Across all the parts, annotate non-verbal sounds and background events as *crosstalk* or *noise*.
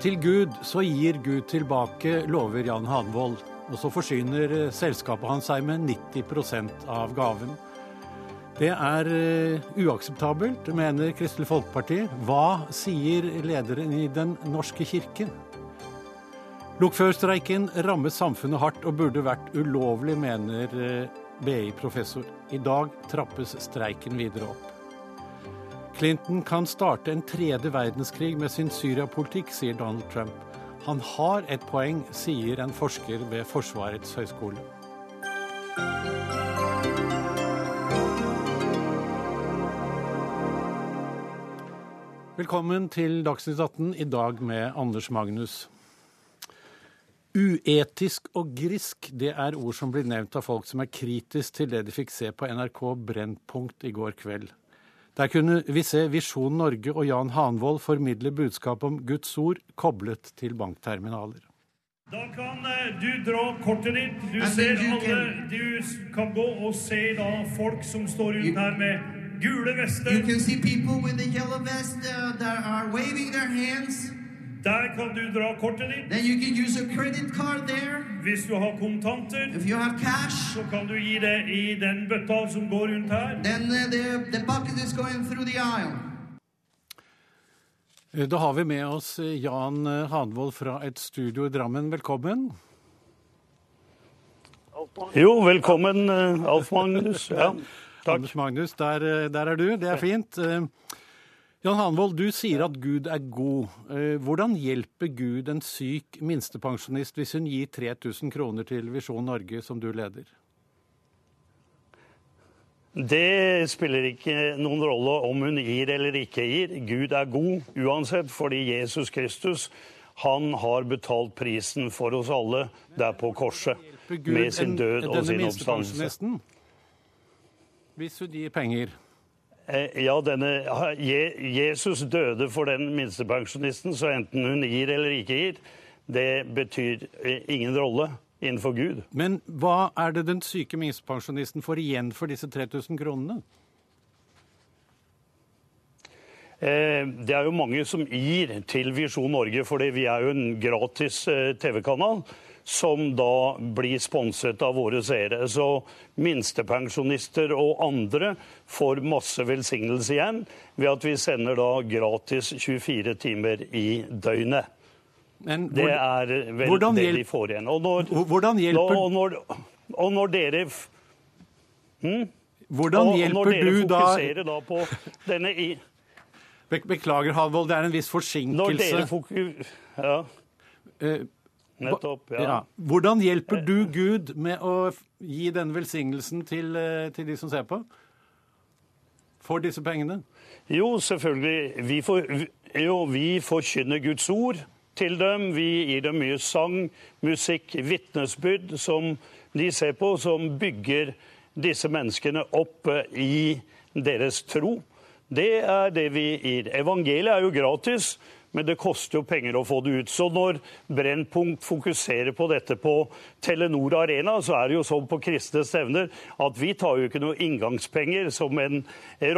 til Gud, så gir Gud tilbake, lover Jan Hanvold. Og så forsyner eh, selskapet hans seg med 90% av gaven. Det er uh, uakseptabelt, mener Kristelig Folkeparti. Hva sier lederen i Den norske kirken? Lokførstreiken rammet samfunnet hardt og burde vært ulovlig, mener uh, BI-professor. I dag trappes streiken videre opp. Clinton kan starte en tredje verdenskrig med sin Syria-politikk, sier Donald Trump. Han har et poeng, sier en forsker ved Forsvarets høgskole. Velkommen til Dagsnytt 18, i dag med Anders Magnus. Uetisk og grisk, det er ord som blir nevnt av folk som er kritisk til det de fikk se på NRK Brennpunkt i går kveld. Der kunne vi se Visjon Norge og Jan Hanvold formidle budskap om Guds ord koblet til bankterminaler. Da kan eh, du dra kortet ditt. Du ser alle Du kan gå og se da folk som står rundt her med gule vester. You can see people with the yellow vest uh, that are waving their hands. Der kan du dra kortet ditt. Then you can use a credit card there. Hvis du har kontanter, If you have cash, så kan du gi det i den bøtta som går rundt her. then uh, the, the bucket is going through the aisle. Eh, Da har vi med oss eh, Jan eh, Hanvold fra et studio i Drammen. Velkommen. Jo, velkommen, Alf Magnus. Ja, takk. Anders Magnus, der, der er du. Det er fint. Jan Hanvold, du sier at Gud er god. Eh, Hvordan hjelper Gud en syk minstepensjonist hvis hun gir 3000 kroner til Visjon Norge, som du leder? Det spiller ikke noen rolle om hun gir eller ikke gir. Gud er god uansett, fordi Jesus Kristus han har betalt prisen for oss alle der på korset. Med sin død og sin oppstandelse. Hvis hun gir penger. Eh, Ja, denne, Jesus døde for den minstepensjonisten, så enten hun gir eller ikke gir, det betyr eh, ingen rolle innenfor Gud. Men hva er det den syke minstepensjonisten får igjen for disse 3000 kronene? Eh, Det er jo mange som gir til Visjon Norge, fordi vi er jo en gratis TV-kanal som da blir sponset av våre seere. Så minstepensjonister og andre får masse velsignelse igjen ved at vi sender da gratis 24 timer i døgnet. Men Det er vel det de får igjen. Og når, Hvordan hjelper- og når, og når dere hm? Hvordan når hjelper dere du da fokuserer da på denne i... Beklager, Halvold, det er en viss forsinkelse. Når dere fokuserer... Ja, Eh, nettopp. Ja. Ja. Hvordan hjelper du Gud med å gi denne velsignelsen til, eh, til de som ser på? For disse pengene? Jo, selvfølgelig. Vi, for, jo, vi forkynner Guds ord til dem. Vi gir dem mye sang, musikk, vitnesbyrd som de ser på, som bygger disse menneskene opp eh, i deres tro. Det er det vi gir. Evangeliet er jo gratis, men det koster jo penger å få det ut. Så når Brennpunkt fokuserer på dette på Telenor Arena, så er det jo sånn på kristne stevner at vi tar jo ikke noe inngangspenger som en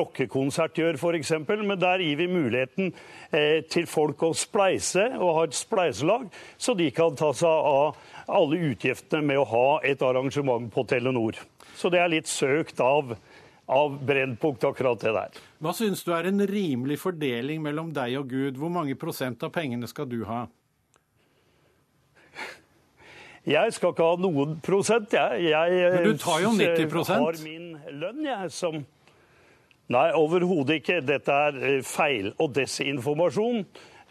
rockekonsert gjør f.eks., men der gir vi muligheten eh, til folk å spleise og ha et spleiselag, så de kan ta seg av alle utgiftene med å ha et arrangement på Telenor. Så det er litt søkt av, av Brennpunkt, akkurat det der. Hva syns du er en rimelig fordeling mellom deg og Gud? Hvor mange prosent av pengene skal du ha? Jeg skal ikke ha noen prosent, jeg. jeg Men du tar jo 90 Jeg har min lønn, jeg, som Nei, overhodet ikke. Dette er eh, feil og desinformasjon.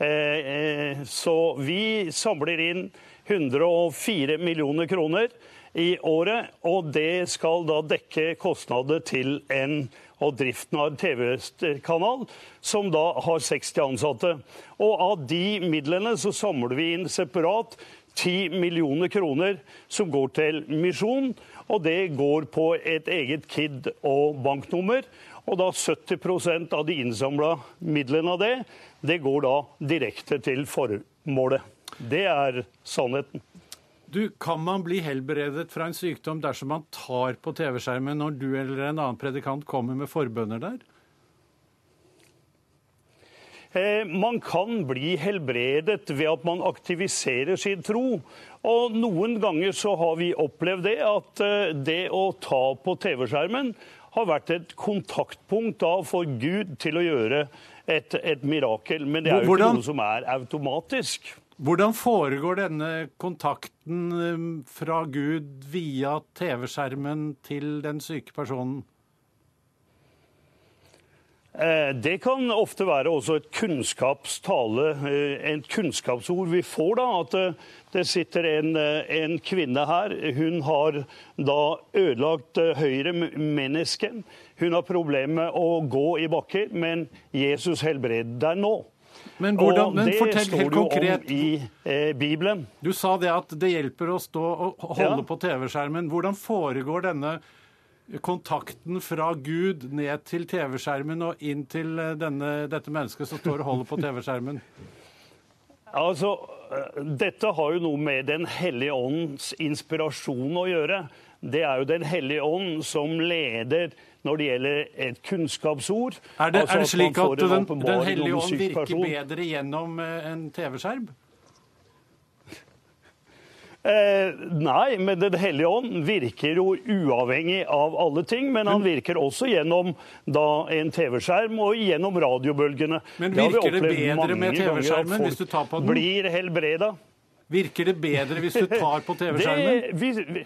Eh, eh, Så vi samler inn 104 millioner kroner i året, og det skal da dekke kostnader til en og driften av TV-kanal som da har 60 ansatte. Og av de midlene så samler vi inn separat 10 millioner kroner som går til misjon, og det går på et eget KID og banknummer. Og da 70% av de innsamla midlene av det, det går da direkte til formålet. Det er sannheten. Du, Kan man bli helbredet fra en sykdom dersom man tar på TV-skjermen når du eller en annen predikant kommer med forbønner der? Eh, man kan bli helbredet ved at man aktiviserer sin tro. Og noen ganger så har vi opplevd det at eh, det å ta på TV-skjermen har vært et kontaktpunkt da for Gud til å gjøre et, et mirakel. Men det er jo Hvordan- ikke noe som er automatisk. Hvordan foregår denne kontakten eh, fra Gud via TV-skjermen til den syke personen? Eh, Det kan ofte være også et kunnskapstale, et kunnskapsord vi får da. At eh, det sitter en, eh, en kvinne her. Hun har da ødelagt eh, høyre menneske. Hun har problemer med å gå i bakker, men Jesus helbreder deg nå. Men, hvordan, men det fortell står Det jo konkret. om i eh, Bibelen. Du sa det at det hjelper å stå og holde Ja. på TV-skjermen. Hvordan foregår denne kontakten fra Gud ned til TV-skjermen og inn til eh, denne, dette mennesket som står og holder på TV-skjermen? Altså, eh, Dette har jo noe med Den hellige åndens inspirasjon å gjøre. Det er jo Den hellige ånd som leder når det gjelder et kunnskapsord. Er det, Altså er det slik at, at Den, den hellige ånd virker person. bedre gjennom eh, en TV-skjerm? Eh, nei, men Den hellige ånd virker jo uavhengig av alle ting. Men han virker også gjennom da, en TV-skjerm og gjennom radiobølgene. Men virker det bedre med TV-skjermen hvis du tar på den? Blir helbreda. Virker det bedre hvis du tar på *laughs* TV-skjermen?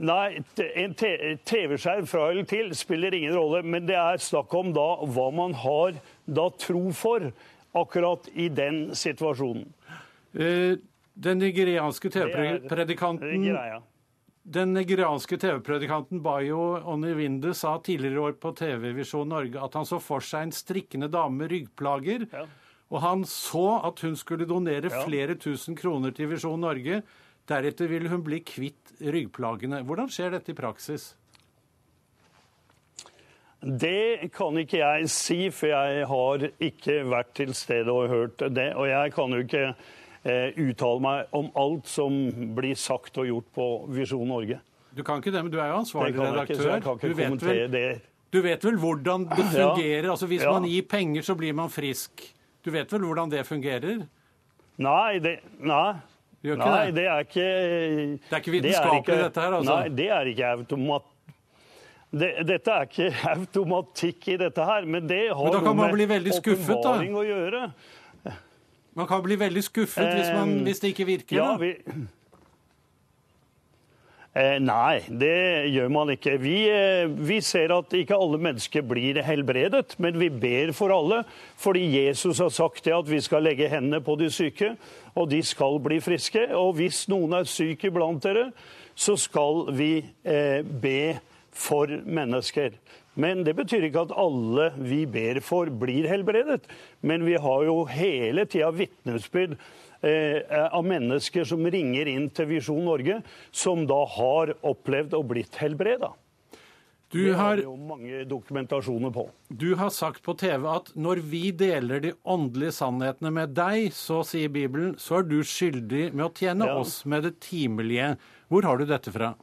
Nei, en TV-skjerm fra eller til spiller ingen rolle. Men det er snakk om da hva man har da tro for akkurat i den situasjonen. Eh, Den nigerianske er- er TV-predikanten. Den nigerianske TV-predikanten Bayo Onivinde sa tidligere i år på TV-Visjon Norge at han så for seg en strikkende dame med ryggplager. Ja. Og han så at hun skulle donere Ja. flere tusen kroner til Visjon Norge. Deretter vil hun bli kvitt ryggplagene. Hvordan skjer dette i praksis? Det kan ikke jeg si, for jeg har ikke vært til stede og hørt det. Og jeg kan jo ikke eh, uttale meg om alt som blir sagt og gjort på Visjon Norge. Du kan ikke det, men du er jo ansvarlig redaktør. ikke, kan Du ikke vet, kommentere vel, det. du vet vel hvordan det Ja. fungerer? Altså Hvis Ja. man gir penger, så blir man frisk. Du vet vel hvordan det fungerer? Nei, det, nei. Gjør ikke nei, det? det er ikke Det er ikke vitenskapelig, ikke- dette her, altså? Nei, det er ikke automat... Det, dette er ikke *laughs* automatikk i dette her, men det har Men da kan man bli veldig skuffet, da. å gjøre. Man kan bli veldig skuffet hvis, man, Eh, hvis det ikke virker. Ja, da. vi... Eh, nei, det gjør man ikke. Vi, eh, vi ser at ikke alle mennesker blir helbredet, men vi ber for alle. Fordi Jesus har sagt det at vi skal legge hendene på de syke, og de skal bli friske. Og hvis noen er syk iblant dere, så skal vi eh, be for mennesker. Men det betyr ikke at alle vi ber for, blir helbredet. Men vi har jo hele tida vitnesbyrd av mennesker som ringer inn til Visjon Norge, som da har opplevd og blitt helbreda. Du Det har har, vi mange dokumentasjoner på. du har sagt på TV at når vi deler de åndelige sannhetene med deg, så sier Bibelen, så er du skyldig med å tjene Ja. oss med det timelige. Hvor har du dette fra?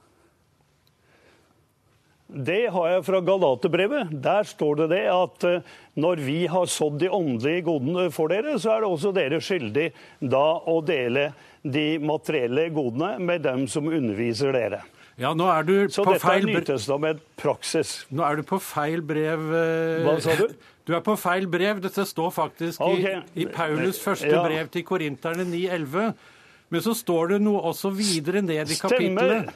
Det har jeg fra Galaterbrevet. Der står det det at eh, når vi har sådd de åndelige godene for dere, så er det også dere skyldig da å dele de materielle godene med dem som underviser dere. Ja, nå er du Så på dette feil, er Nytestament praksis. nå er du på feil brev. eh, Hva sa du? *laughs* Du er på feil brev. Dette står faktisk okay. i, i Paulus første Ja. brev til korinterne 9.11. Men så står det noe også videre ned i Stemmer. kapittelet.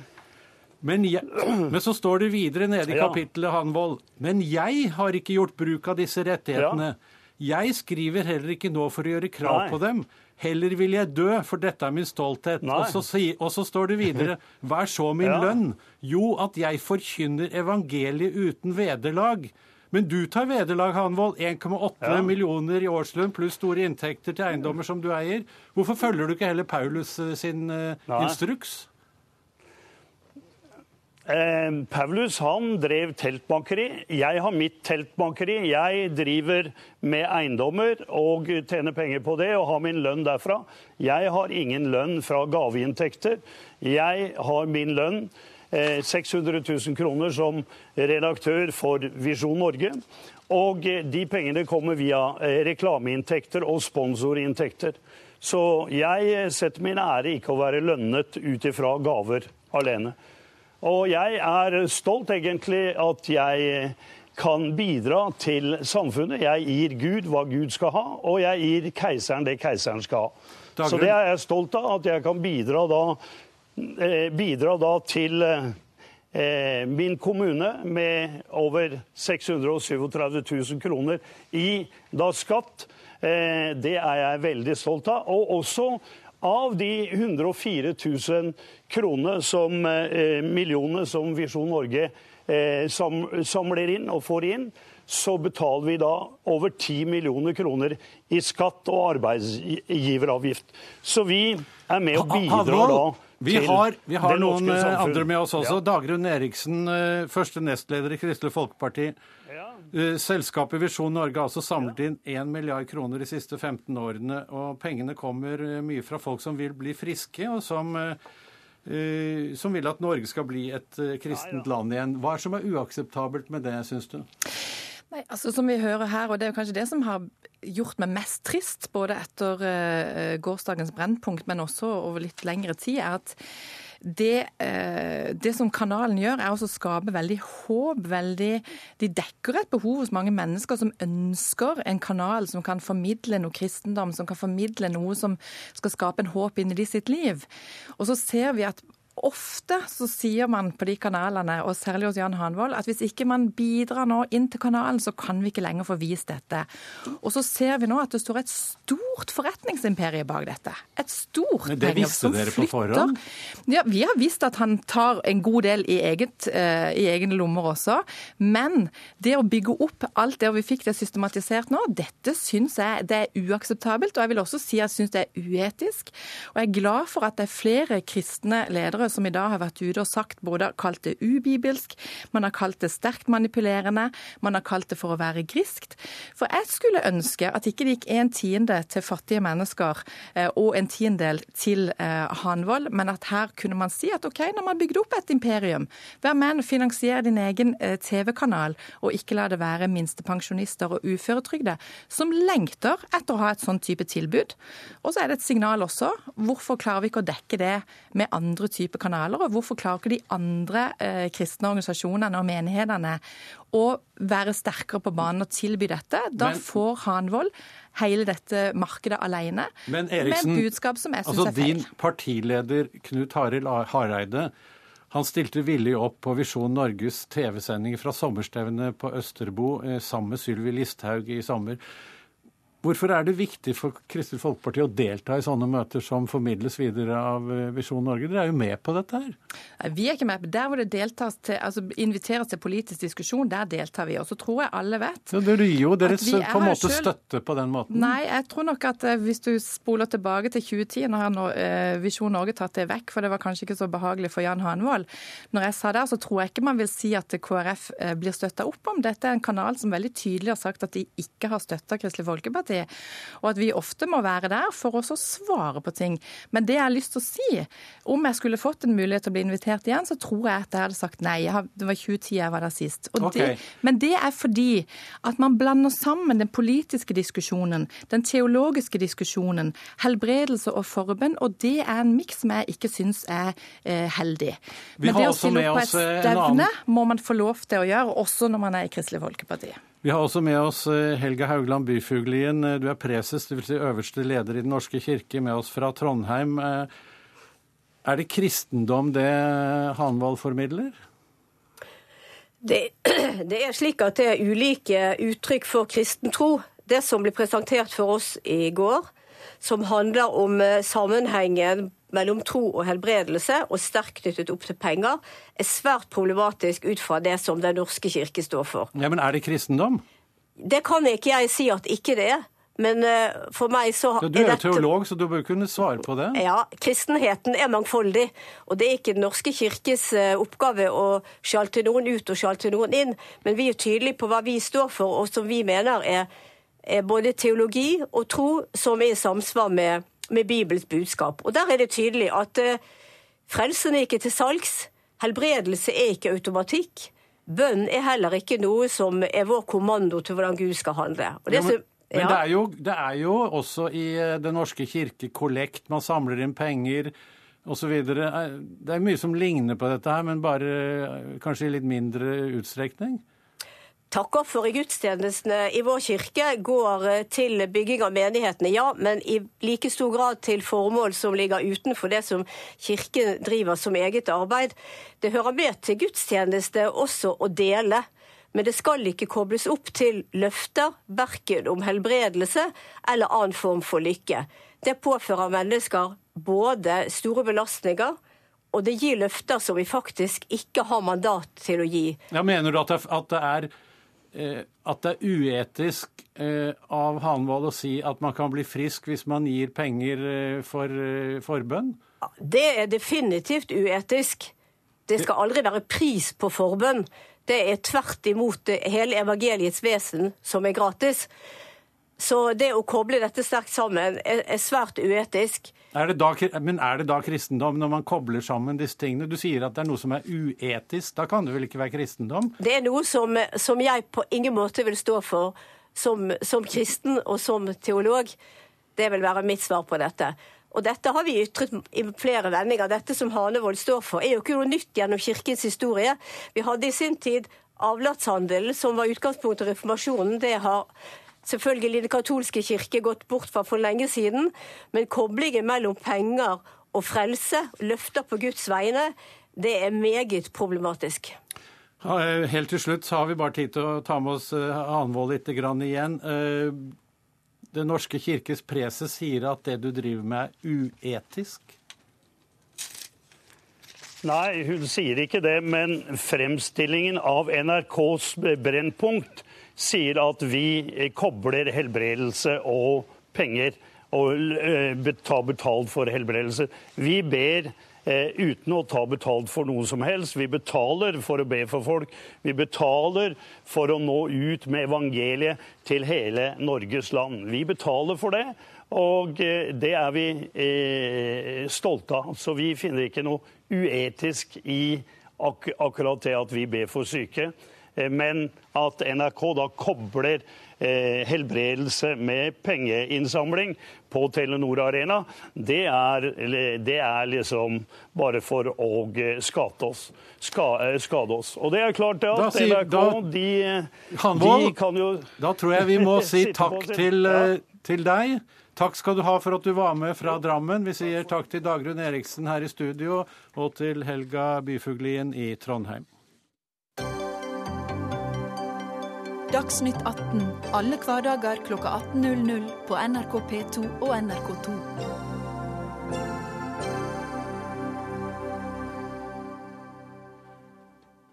Men, jeg, *clears throat* men så står det videre nede i kapittelet, Hanvold. Men jeg har ikke gjort bruk av disse rettighetene. Jeg skriver heller ikke nå for å gjøre krav Nei. på dem. Heller vil jeg dø, for dette er min stolthet. Og så, si- og så står det videre *laughs* Hva er så min Ja. lønn? Jo, at jeg forkynner evangeliet uten vederlag. Men du tar vederlag, Hanvold. 1,8 Ja. millioner i årslønn pluss store inntekter til eiendommer som du eier. Hvorfor følger du ikke heller Paulus eh, sin Nei. instruks? Eh, Paulus han drev teltbankeri. Jeg har mitt teltbankeri. Jeg driver med eiendommer og tjener penger på det og har min lønn derfra. Jeg har ingen lønn fra gaveinntekter. Jeg har min lønn 600 000 kroner som redaktør for Visjon Norge. Og de pengene kommer via reklameinntekter og sponsorinntekter. Så jeg setter min ære ikke å være lønnet ut ifra gaver alene. Og jeg er stolt egentlig at jeg kan bidra til samfunnet. Jeg gir Gud hva Gud skal ha, og jeg gir keiseren det keiseren skal ha. Dagrun. Så det er jeg stolt av, at jeg kan bidra da, eh, bidra da til eh, min kommune med over 637 000 kroner i da skatt. Eh, det er jeg veldig stolt av. Og også av de 104 000 kronene som, millioner millionene som Visjon Norge eh, samler inn og får inn, så betaler vi da over 10 millioner kroner i skatt og arbeidsgiveravgift. Så vi er med og bidrar da vi har, vi har noen eh, andre med oss også. Ja. Dagrun Eriksen, eh, første nestleder i Kristelig Folkeparti. Eh, selskapet Visjon Norge har altså samlet inn 1 milliard kroner de siste 15 årene. Og pengene kommer mye fra folk som vil bli friske, og som Eh, som vil at Norge skal bli et eh, kristent land igjen. Hva er som er uakseptabelt med det, syns du? Nei, altså Som vi hører her, og det er jo kanskje det som har gjort meg mest trist, både etter uh, gårsdagens Brennpunkt, men også over litt lengre tid, er at det, eh, det, som kanalen gjør, er å skape veldig håp. Veldig, de dekker et behov hos mange mennesker som ønsker en kanal som kan formidle noe kristendom, som kan formidle noe som skal skape en håp inn i sitt liv. Og så ser vi at Ofte så sier man på de kanalene, og særlig hos Jan Hanvold, at hvis ikke man bidrar nå inn til kanalen, så kan vi ikke lenger få vist dette. Og så ser vi nå at det står et stort forretningsimperie bak dette. Et stort Men det visste dere på forhånd? Ja, vi har visst at han tar en god del i, eget, uh, i egne lommer også. Men det å bygge opp alt det, og vi fikk det systematisert nå, dette syns jeg det er uakseptabelt. Og jeg vil også si at jeg syns det er uetisk. Og jeg er glad for at det er flere kristne ledere ledere som i dag har vært ute og sagt både kalt det ubibelsk, man har kalt det sterkt manipulerende, man har kalt det for å være griskt. For jeg skulle ønske at ikke det gikk en tiende til fattige mennesker eh, og en tiendedel til eh, Hanvold, men at her kunne man si at OK, når man bygde opp et imperium, vær med og finansiere din egen eh, TV-kanal, og ikke la det være minstepensjonister og uføretrygde som lengter etter å ha et sånn type tilbud. Og så er det et signal også. Hvorfor klarer vi ikke å dekke det med andre typer type kanaler? Og hvorfor klarer ikke de andre eh, kristne organisasjonene og menighetene å være sterkere på banen og tilby dette? Da Men, får Hanvold hele dette markedet alene Men Eriksen, med budskap som jeg syns altså er feil. Din partileder Knut Harald Hareide han stilte villig opp på Visjon Norges TV-sending fra sommerstevnet på Østerbo eh, sammen med Sylvi Listhaug i sommer. Hvorfor er det viktig for Kristelig Folkeparti å delta i sånne møter som formidles videre av eh, Visjon Norge? Dere er jo med på dette her. Vi er ikke med. Der hvor det deltas til, altså inviteres til politisk diskusjon, der deltar vi. Og så tror jeg alle vet ja, Dere gir jo deres på en måte selv... støtte på den måten. Nei, jeg tror nok at eh, hvis du spoler tilbake til 2010, nå har eh, Visjon Norge tatt det vekk, for det var kanskje ikke så behagelig for Jan Hanvold. Når jeg sa det, så tror jeg ikke man vil si at KrF blir støtta opp om. Dette er en kanal som veldig tydelig har sagt at de ikke har støtta Kristelig Folkeparti. Folkeparti. Og at vi ofte må være der for oss å svare på ting. Men det jeg har lyst til å si, om jeg skulle fått en mulighet til å bli invitert igjen, så tror jeg at jeg hadde sagt nei. det var 2010 jeg var der sist. Okay. Det, men det er fordi at man blander sammen den politiske diskusjonen, den teologiske diskusjonen, helbredelse og forbønn, og det er en miks som jeg ikke syns er eh, heldig. Vi men det å stille opp på et eh, stevne må man få lov til å gjøre, også når man er i Kristelig Folkeparti. Vi har også med oss Helge Helga Haugland Byfuglien. Eh, du er preses, dvs. Si øverste leder i Den norske kirke, med oss fra Trondheim. Eh, er det kristendom det Hanvold formidler? Det, *clears throat* det, er slik at det er ulike uttrykk for kristen tro. Det som ble presentert for oss i går, som handler om sammenhengen mellom tro og helbredelse, og sterkt knyttet opp til penger, er svært problematisk ut fra det som Den norske kirke står for. Ja, Men er det kristendom? Det kan ikke jeg si at ikke det er. Men uh, for meg så ja, Du er jo dette... teolog, så du bør kunne svare på det? Ja, kristenheten er mangfoldig. Og det er ikke Den norske kirkes uh, oppgave å sjalte noen ut og sjalte noen inn. Men vi er tydelige på hva vi står for, og som vi mener er, er både teologi og tro som er i samsvar med med Bibels budskap. Og Der er det tydelig at uh, frelsen er ikke til salgs. Helbredelse er ikke automatikk. Bønn er heller ikke noe som er vår kommando til hvordan Gud skal handle. Ja, men, men det, er jo, det, er jo, også i eh, Den norske kirke kollekt, man samler inn penger osv. Det er mye som ligner på dette her, men bare eh, kanskje i litt mindre utstrekning? Takker i gudstjenestene i vår kirke går eh, til bygging av menighetene, ja, men i like stor grad til formål som ligger utenfor det som kirken driver som eget arbeid. Det hører med til gudstjeneste også å dele. Men det skal ikke kobles opp til løfter, verken om helbredelse eller annen form for lykke. Det påfører mennesker både store belastninger, og det gir løfter som vi faktisk ikke har mandat til å gi. Ja, mener du at det, at det er at det er uetisk eh, av Hanvold å si at man kan bli frisk hvis man gir penger eh, for forbønn? Det er definitivt uetisk. Det skal aldri være pris på forbønn. Det er tvert imot hele evangeliets vesen, som er gratis. Så det å koble dette sterkt sammen er, svært uetisk. Er da, men er det da kristendom når man kobler sammen disse tingene? Du sier at det er noe som er uetisk. Da kan det vel ikke være kristendom? Det er noe som, som jeg på ingen måte vil stå for som, som, kristen og som teolog. Det vil være mitt svar på dette. Og dette har vi ytret i flere vendinger. Dette som Hanevold står for, er jo ikke noe nytt gjennom kirkens historie. Vi hadde i sin tid avlatshandel, som var utgangspunktet for reformasjonen. Det har selvfølgelig Den katolske kirke gått bort fra for lenge siden, men koblingen mellom penger og frelse, løfter på Guds vegne, det er meget problematisk. Eh, helt til slutt så har vi bare tid til å ta med oss Anvold eh, litt igjen. Eh, Den norske kirkes preses sier at det du driver med er uetisk? Nei, hun sier ikke det, men fremstillingen av NRKs Brennpunkt sier at vi kobler helbredelse og penger og tar ta betalt for helbredelse. Vi ber eh, uten å ta betalt for noe som helst. Vi betaler for å be for folk. Vi betaler for å nå ut med evangeliet til hele Norges land. Vi betaler for det, og eh, det er vi stolte av. Så vi finner ikke noe uetisk i akkurat det at vi ber for syke. Eh, men at NRK da kobler eh, helbredelse med pengeinnsamling på Telenor Arena, det er, det er liksom bare for å eh, skade oss. skade oss. Og det er klart det at sier, NRK, da, de, Hanvold, de kan jo Da tror jeg vi må *laughs* si takk til, til deg. Takk skal du ha for at du var med fra Drammen. Vi sier takk til Dagrun Eriksen her i studio, og til Helga Byfuglien i Trondheim. Dagsnytt 18 alle hverdager kl 18.00 på NRK P2 og NRK2.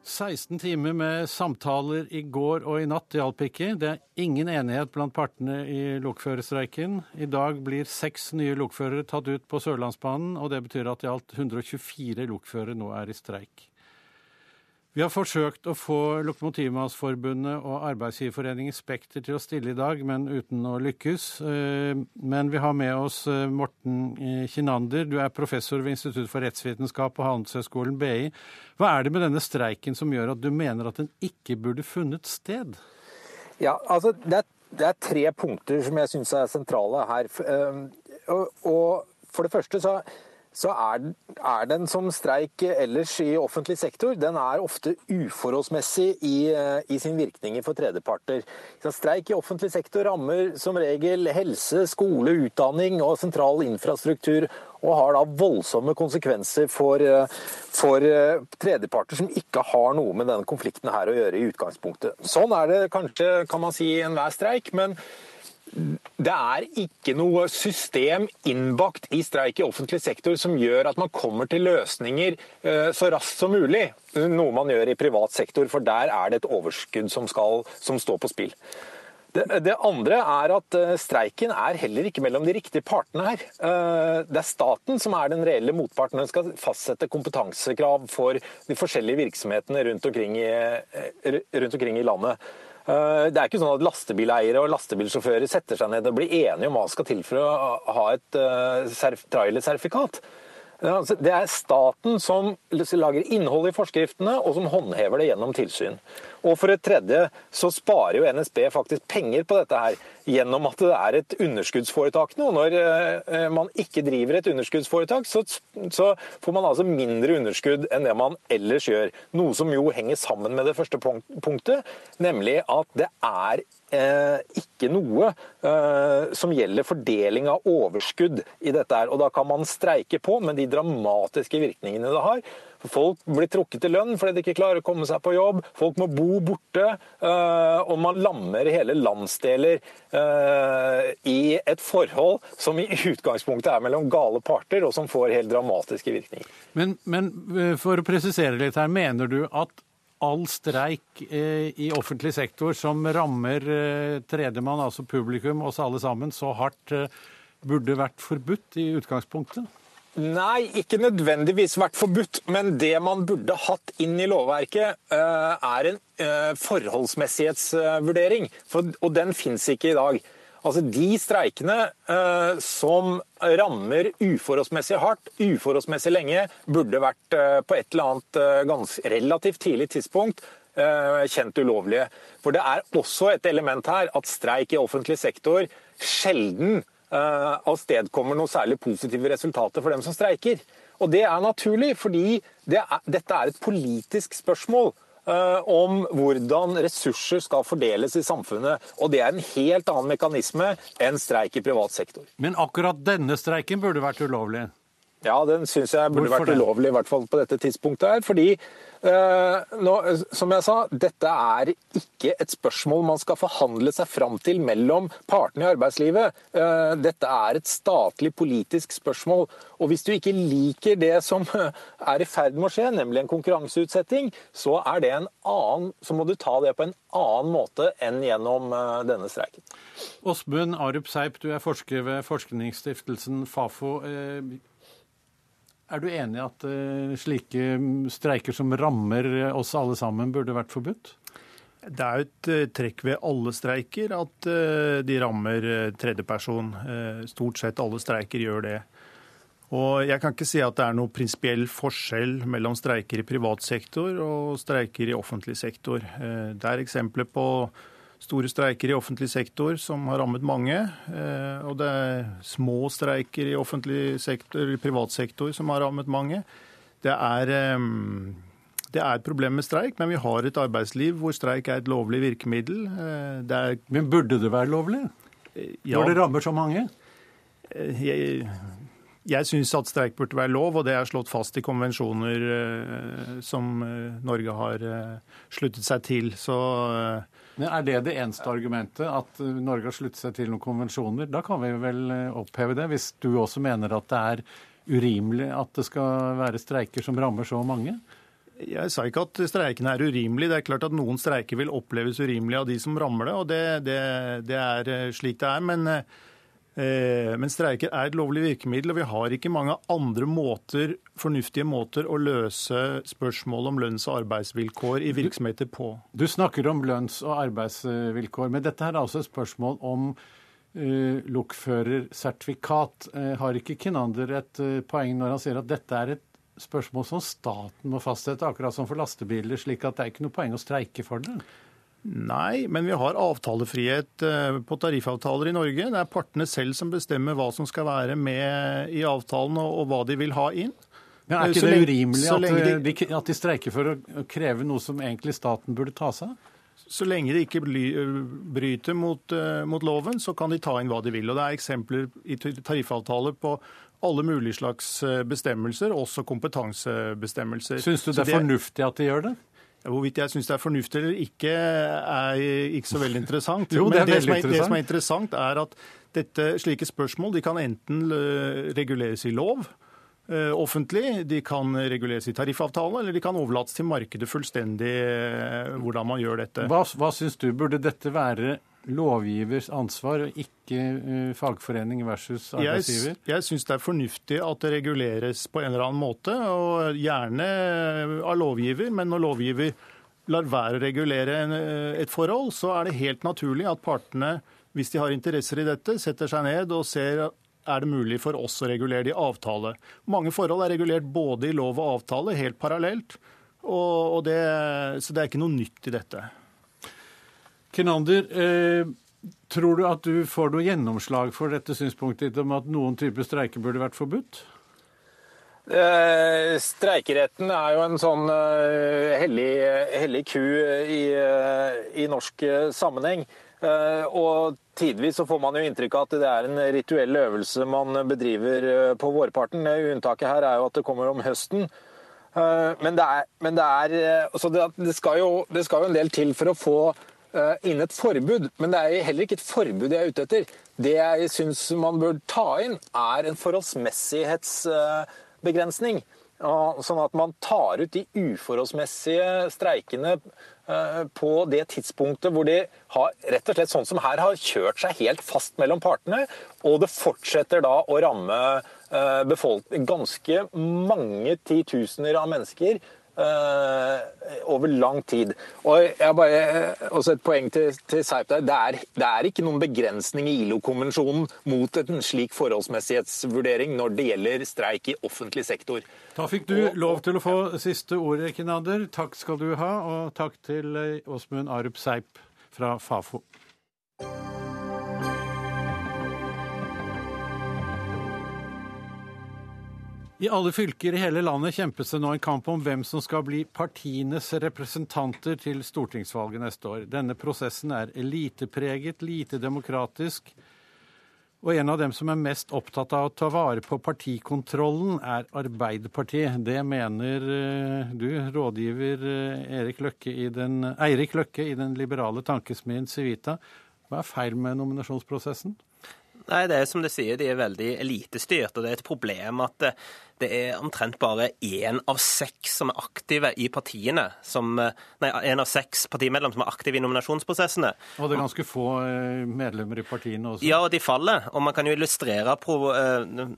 «16 timer med samtaler i går og i natt hjalp ikke. Det er ingen enighet blant partene i lokførerstreiken. I dag blir seks nye lokførere tatt ut på Sørlandsbanen, og det betyr at i alt 124 lokførere nå er i streik. Vi har forsøkt å få Lokomotivmannsforbundet og Arbeidsgiverforeningen Spekter til å stille i dag, men uten å lykkes. Eh, men vi har med oss eh, Morten eh, Kinander. Du er professor ved Institutt for rettsvitenskap på Handelshøyskolen BI. Hva er det med denne streiken som gjør at du mener at den ikke burde funnet sted? Ja, altså det er, det er tre punkter som jeg syns er sentrale her. Og for det første så så er, er, den som streik ellers i offentlig sektor, den er ofte uforholdsmessig i, i sin virkninger for tredjeparter. Streik i offentlig sektor rammer som regel helse, skole, utdanning og sentral infrastruktur, og har da voldsomme konsekvenser for, for tredjeparter som ikke har noe med denne konflikten her å gjøre i utgangspunktet. Sånn er det kanskje, kan man si, i enhver streik. men det er ikke noe system innbakt i streik i offentlig sektor som gjør at man kommer til løsninger eh, så raskt som mulig. Noe man gjør i privat sektor, for der er det et overskudd som, skal, som står på spill. Det, det, andre er at eh, streiken er heller ikke mellom de riktige partene her. Eh, det er staten som er den reelle motparten. Den skal fastsette kompetansekrav for de forskjellige virksomhetene rundt omkring i, rundt omkring i landet. Eh, det er ikke sånn at lastebileiere og lastebilsjåfører setter seg ned og blir enige om hva skal til for å ha et uh, trailersertifikat. Altså, det er staten som lager innhold i forskriftene, og som håndhever det gjennom tilsyn. Og for et tredje så sparer jo NSB faktisk penger på dette her gjennom at det er et underskuddsforetak nå. Når eh, man ikke driver et underskuddsforetak, så, så, får man altså mindre underskudd enn det man ellers gjør. Noe som jo henger sammen med det første punktet, nemlig at det er Eh, ikke noe eh, som gjelder fordeling av overskudd i dette. her, og Da kan man streike på, men de dramatiske virkningene det har Folk blir trukket til lønn fordi de ikke klarer å komme seg på jobb. Folk må bo borte. Eh, og man lammer hele landsdeler i et forhold som i utgangspunktet er mellom gale parter, og som får helt dramatiske virkninger. Men, men for å presisere litt her, mener du at all streik eh, i offentlig sektor som rammer eh, tredjemann, altså publikum, oss alle sammen, så hardt, eh, burde vært forbudt i utgangspunktet? Nei, ikke nødvendigvis vært forbudt, men det man burde hatt inn i lovverket, er en forholdsmessighetsvurdering. og den fins ikke i dag. Altså De streikene eh, som rammer uforholdsmessig hardt, uforholdsmessig lenge, burde vært eh, på et eller annet eh, relativt tidlig tidspunkt eh, kjent ulovlige. For det er også et element her at streik i offentlig sektor sjelden eh, avstedkommer noe særlig positive resultater for dem som streiker. Og det er naturlig, fordi det er, dette er et politisk spørsmål. Eh, om hvordan ressurser skal fordeles i samfunnet. Og det er en helt annen mekanisme enn streik i privat sektor. Men akkurat denne streiken burde vært ulovlig? Ja, den syns jeg burde Hvorfor vært ulovlig, i hvert fall på dette tidspunktet her. Fordi eh, nå, som jeg sa, dette er ikke et spørsmål man skal forhandle seg fram til mellom partene i arbeidslivet. Eh, dette er et statlig politisk spørsmål. Og hvis du ikke liker det som *laughs* er i ferd med å skje, nemlig en konkurranseutsetting, så er det en annen, så må du ta det på en annen måte enn gjennom eh, denne streiken. Åsmund Arup Seip, du er forsker ved forskningsstiftelsen Fafo. Er du enig i at uh, slike streiker som rammer oss alle sammen, burde vært forbudt? Det er jo et uh, trekk ved alle streiker at de rammer tredjeperson. Stort sett alle streiker gjør det. Og Jeg kan ikke si at det er noe prinsipiell forskjell mellom streiker i privat sektor og streiker i offentlig sektor. Det er eksempler på store streiker i offentlig sektor som har rammet mange. Eh, og det er små streiker i offentlig sektor, i privat sektor som har rammet mange. Det er, eh, det er et problem med streik, men vi har et arbeidsliv hvor streik er et lovlig virkemiddel. Eh, er... men burde det være lovlig? Ja. Når det rammer så mange? Jeg, jeg syns at streik burde være lov, og det er slått fast i konvensjoner som Norge har sluttet seg til. Så men Er det det eneste argumentet, at Norge har sluttet seg til noen konvensjoner? Da kan vi vel eh, oppheve det, hvis du også mener at det er urimelig at det skal være streiker som rammer så mange? Jeg sa ikke at streikene er urimelige. Det er klart at noen streiker vil oppleves urimelig av de som rammer det, og det, det, det er eh, slik det er. Men eh, Eh, men streiker er et lovlig virkemiddel, og vi har ikke mange andre måter, fornuftige måter å løse spørsmål om lønns- og arbeidsvilkår i virksomheter på. Du snakker om lønns- og arbeidsvilkår, men dette er altså et spørsmål om uh, lokførersertifikat. Uh, har ikke Kinander et uh, poeng når han sier at dette er et spørsmål som staten må fastsette, akkurat som for lastebiler, slik at det er ikke noe poeng å streike for det? Nei, men vi har avtalefrihet eh, på tariffavtaler i Norge. Det er partene selv som bestemmer hva som skal være med i avtalen og hva de vil ha inn. Men Er ikke det urimelig at eh, de, at de streiker for å kreve noe som egentlig staten burde ta seg av? Så lenge de ikke bryter mot, mot, loven, så kan de ta inn hva de vil. Og Det er eksempler i tariffavtaler på alle mulige slags bestemmelser, også kompetansebestemmelser. Syns du det er fornuftig at de gjør det? Hvorvidt jeg syns det er fornuftig eller ikke, er ikke så veldig interessant. *laughs* jo, det, Men det, som er, det som er interessant, er at dette, slike spørsmål de kan enten reguleres i lov eh, offentlig, de kan reguleres i tariffavtale, eller de kan overlates til markedet fullstendig eh, hvordan man gjør dette. Hva, hva syns du, burde dette være lovgivers ansvar, og ikke uh, fagforening versus arbeidsgiver? Jeg, jeg syns det er fornuftig at det reguleres på en eller annen måte, og gjerne av lovgiver. Men når lovgiver lar være å regulere en, eh, et forhold, så er det helt naturlig at partene, hvis de har interesser i dette, setter seg ned og ser er det mulig for oss å regulere det i avtale. Mange forhold er regulert både i lov og avtale, helt parallelt. Og, og det, så det er ikke noe nytt i dette. Kinander, eh, tror du at du får noe gjennomslag for dette synspunktet ditt om at noen typer streiker burde vært forbudt? Eh, streikeretten er jo en sånn eh, hellig, hellig ku i, eh, i norsk sammenheng. Og tidvis så får man jo inntrykk av at det er en rituell øvelse man bedriver på vårparten. Unntaket her er jo at det kommer om høsten. Men det, er, men det, er, det, skal jo, det skal jo en del til for å få eh, inn et forbud, men det er heller ikke et forbud jeg er ute etter. Det jeg syns man bør ta inn, er en forholdsmessighetsbegrensning. Sånn at man tar ut de uforholdsmessige streikene eh, på det tidspunktet hvor de har rett og slett sånn som her har kjørt seg helt fast mellom partene, og det fortsetter da å ramme eh, ganske mange titusener av mennesker over lang tid. Og jeg bare, eh, også et poeng til, til Seip der. Det er, det er ikke noen begrensning i ILO-konvensjonen mot en slik forholdsmessighetsvurdering når det gjelder streik i offentlig sektor. Da fikk du lov til å få siste ordet, Kinander. Takk skal du ha, og takk til eh, Åsmund Arup Seip fra Fafo. I alle fylker i hele landet kjempes det nå en kamp om hvem som skal bli partienes representanter til stortingsvalget neste år. Denne prosessen er elitepreget, lite demokratisk, og en av dem som er mest opptatt av å ta vare på partikontrollen, er Arbeiderpartiet. Det mener eh, du, rådgiver eh, Erik Løkke i den, Eirik Løkke i den liberale tankesmien Civita. Hva er feil med nominasjonsprosessen? Nei, det er som du sier, de er veldig elitestyrt, og det er et problem at eh, det er omtrent bare én av seks som er aktive i partiene, som, nei, en av seks partimedlemmer som er aktive i nominasjonsprosessene. Og det er ganske få eh, medlemmer i partiene også? Ja, og de faller. Og man kan jo illustrere pro, eh,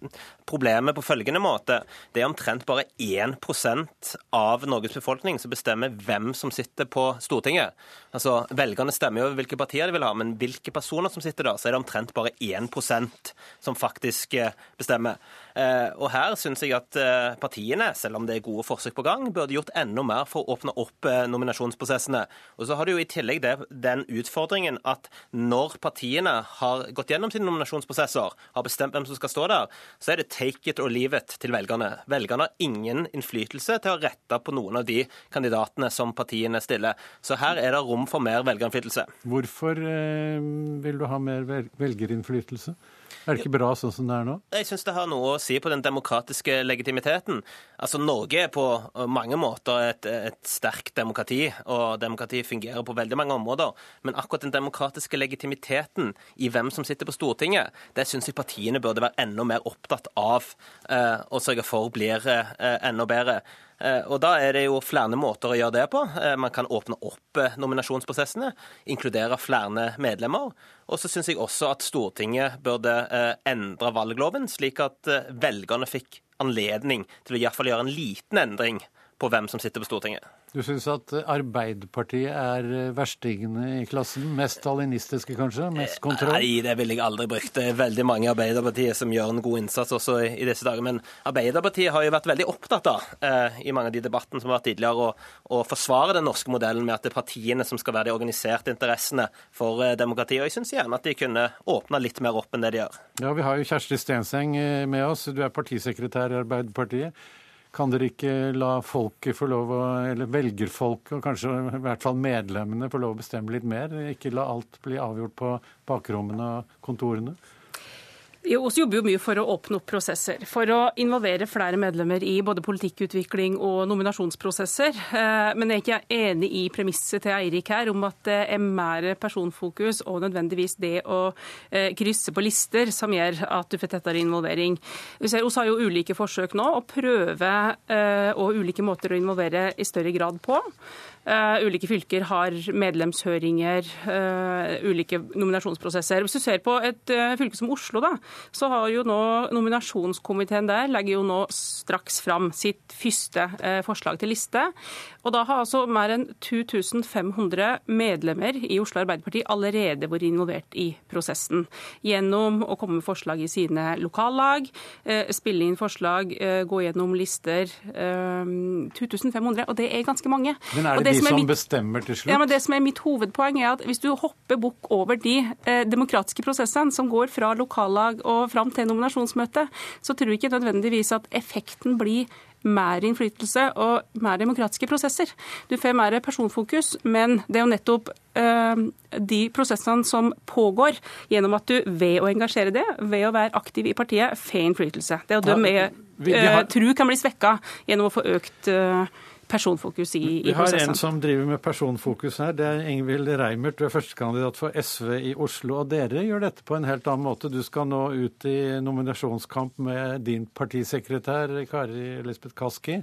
problemet på følgende måte. Det er omtrent bare 1% av Norges befolkning som bestemmer hvem som sitter på Stortinget. Altså, Velgerne stemmer jo hvilke partier de vil ha, men hvilke personer som sitter der, så er det omtrent bare 1% som faktisk eh, bestemmer. Og her synes jeg at eh, partiene, selv om det er gode forsøk på gang, burde gjort enda mer for å åpne opp nominasjonsprosessene. Og så har du jo i tillegg det, den utfordringen at når partiene har gått gjennom sine nominasjonsprosesser, har bestemt hvem som skal stå der, så er det take it or leave it til velgerne. Velgerne har ingen innflytelse til å rette på noen av de kandidatene som partiene stiller. Så her er det rom for mer velgerinnflytelse. Hvorfor eh, vil du ha mer velgerinnflytelse? Er det ikke bra sånn som det er nå? Jeg syns det har noe å si på den demokratiske legitimiteten. Altså, Norge er på mange måter et, et sterkt demokrati, og demokrati fungerer på veldig mange områder. Men akkurat den demokratiske legitimiteten i hvem som sitter på Stortinget, det syns jeg partiene burde være enda mer opptatt av eh, å sørge for blir eh, enda bedre. Eh, og Da er det jo flere måter å gjøre det på. Eh, man kan åpne opp eh, nominasjonsprosessene, inkludere flere medlemmer. Og så syns jeg også at Stortinget burde endre valgloven, slik at velgerne fikk anledning til å i hvert fall gjøre en liten endring på hvem som sitter på Stortinget. Du syns at Arbeiderpartiet er verstingene i klassen? Mest stalinistiske, kanskje? Mest kontroll? Nei, det ville jeg aldri brukt. Det er veldig mange i Arbeiderpartiet som gjør en god innsats også i disse dager. Men Arbeiderpartiet har jo vært veldig opptatt av, eh, i mange av de debattene som har vært tidligere, å, å forsvare den norske modellen med at det er partiene som skal være de organiserte interessene for eh, demokratiet. Og jeg syns gjerne at de kunne åpna litt mer opp enn det de gjør. Ja, Vi har jo Kjersti Stenseng eh, med oss. Du er partisekretær i Arbeiderpartiet. Kan dere ikke la folket få lov å, eller velgerfolket, og kanskje i hvert fall medlemmene, få lov å bestemme litt mer? Ikke la alt bli avgjort på bakrommene og kontorene? Vi også jobber jo mye for å åpne opp prosesser, for å involvere flere medlemmer i både politikkutvikling og nominasjonsprosesser. Eh, men jeg er ikke enig i premisset til Eirik her om at det er mer personfokus og nødvendigvis det å eh, krysse på lister som gjør at du får tettere involvering. Vi ser oss har jo ulike forsøk nå å prøve eh, og ulike måter å involvere i større grad på. Uh, ulike fylker har medlemshøringer, uh, ulike nominasjonsprosesser. Hvis du ser på et uh, fylke som Oslo, da, så har jo nå nominasjonskomiteen der legger jo nå straks fram sitt første eh, forslag til liste. Og da har altså mer enn 2500 medlemmer i Oslo Arbeiderparti allerede vært involvert i prosessen. Gjennom å komme med forslag i sine lokallag, eh, spille inn forslag, eh, gå gjennom lister. 2500, og det er ganske mange. Men er det de som, mitt, bestemmer til slutt? Ja, men det som er mitt hovedpoeng er at Hvis du hopper bukk over de eh, demokratiske prosessene som går fra lokallag og fram til nominasjonsmøte, så tror jeg ikke nødvendigvis at effekten blir mer innflytelse og mer demokratiske prosesser. Du får mer personfokus, men det er jo nettopp eh, de prosessene som pågår gjennom at du ved å engasjere det, ved å være aktiv i partiet, får innflytelse. Det er jo dem jeg eh, tror kan bli svekka gjennom å få økt eh, personfokus i, i prosessen. Vi har en som driver med personfokus her. Det er Ingvild Reimert. Du er førstekandidat for SV i Oslo. Og dere gjør dette på en helt annen måte. Du skal nå ut i nominasjonskamp med din partisekretær Kari Lisbeth Kaski.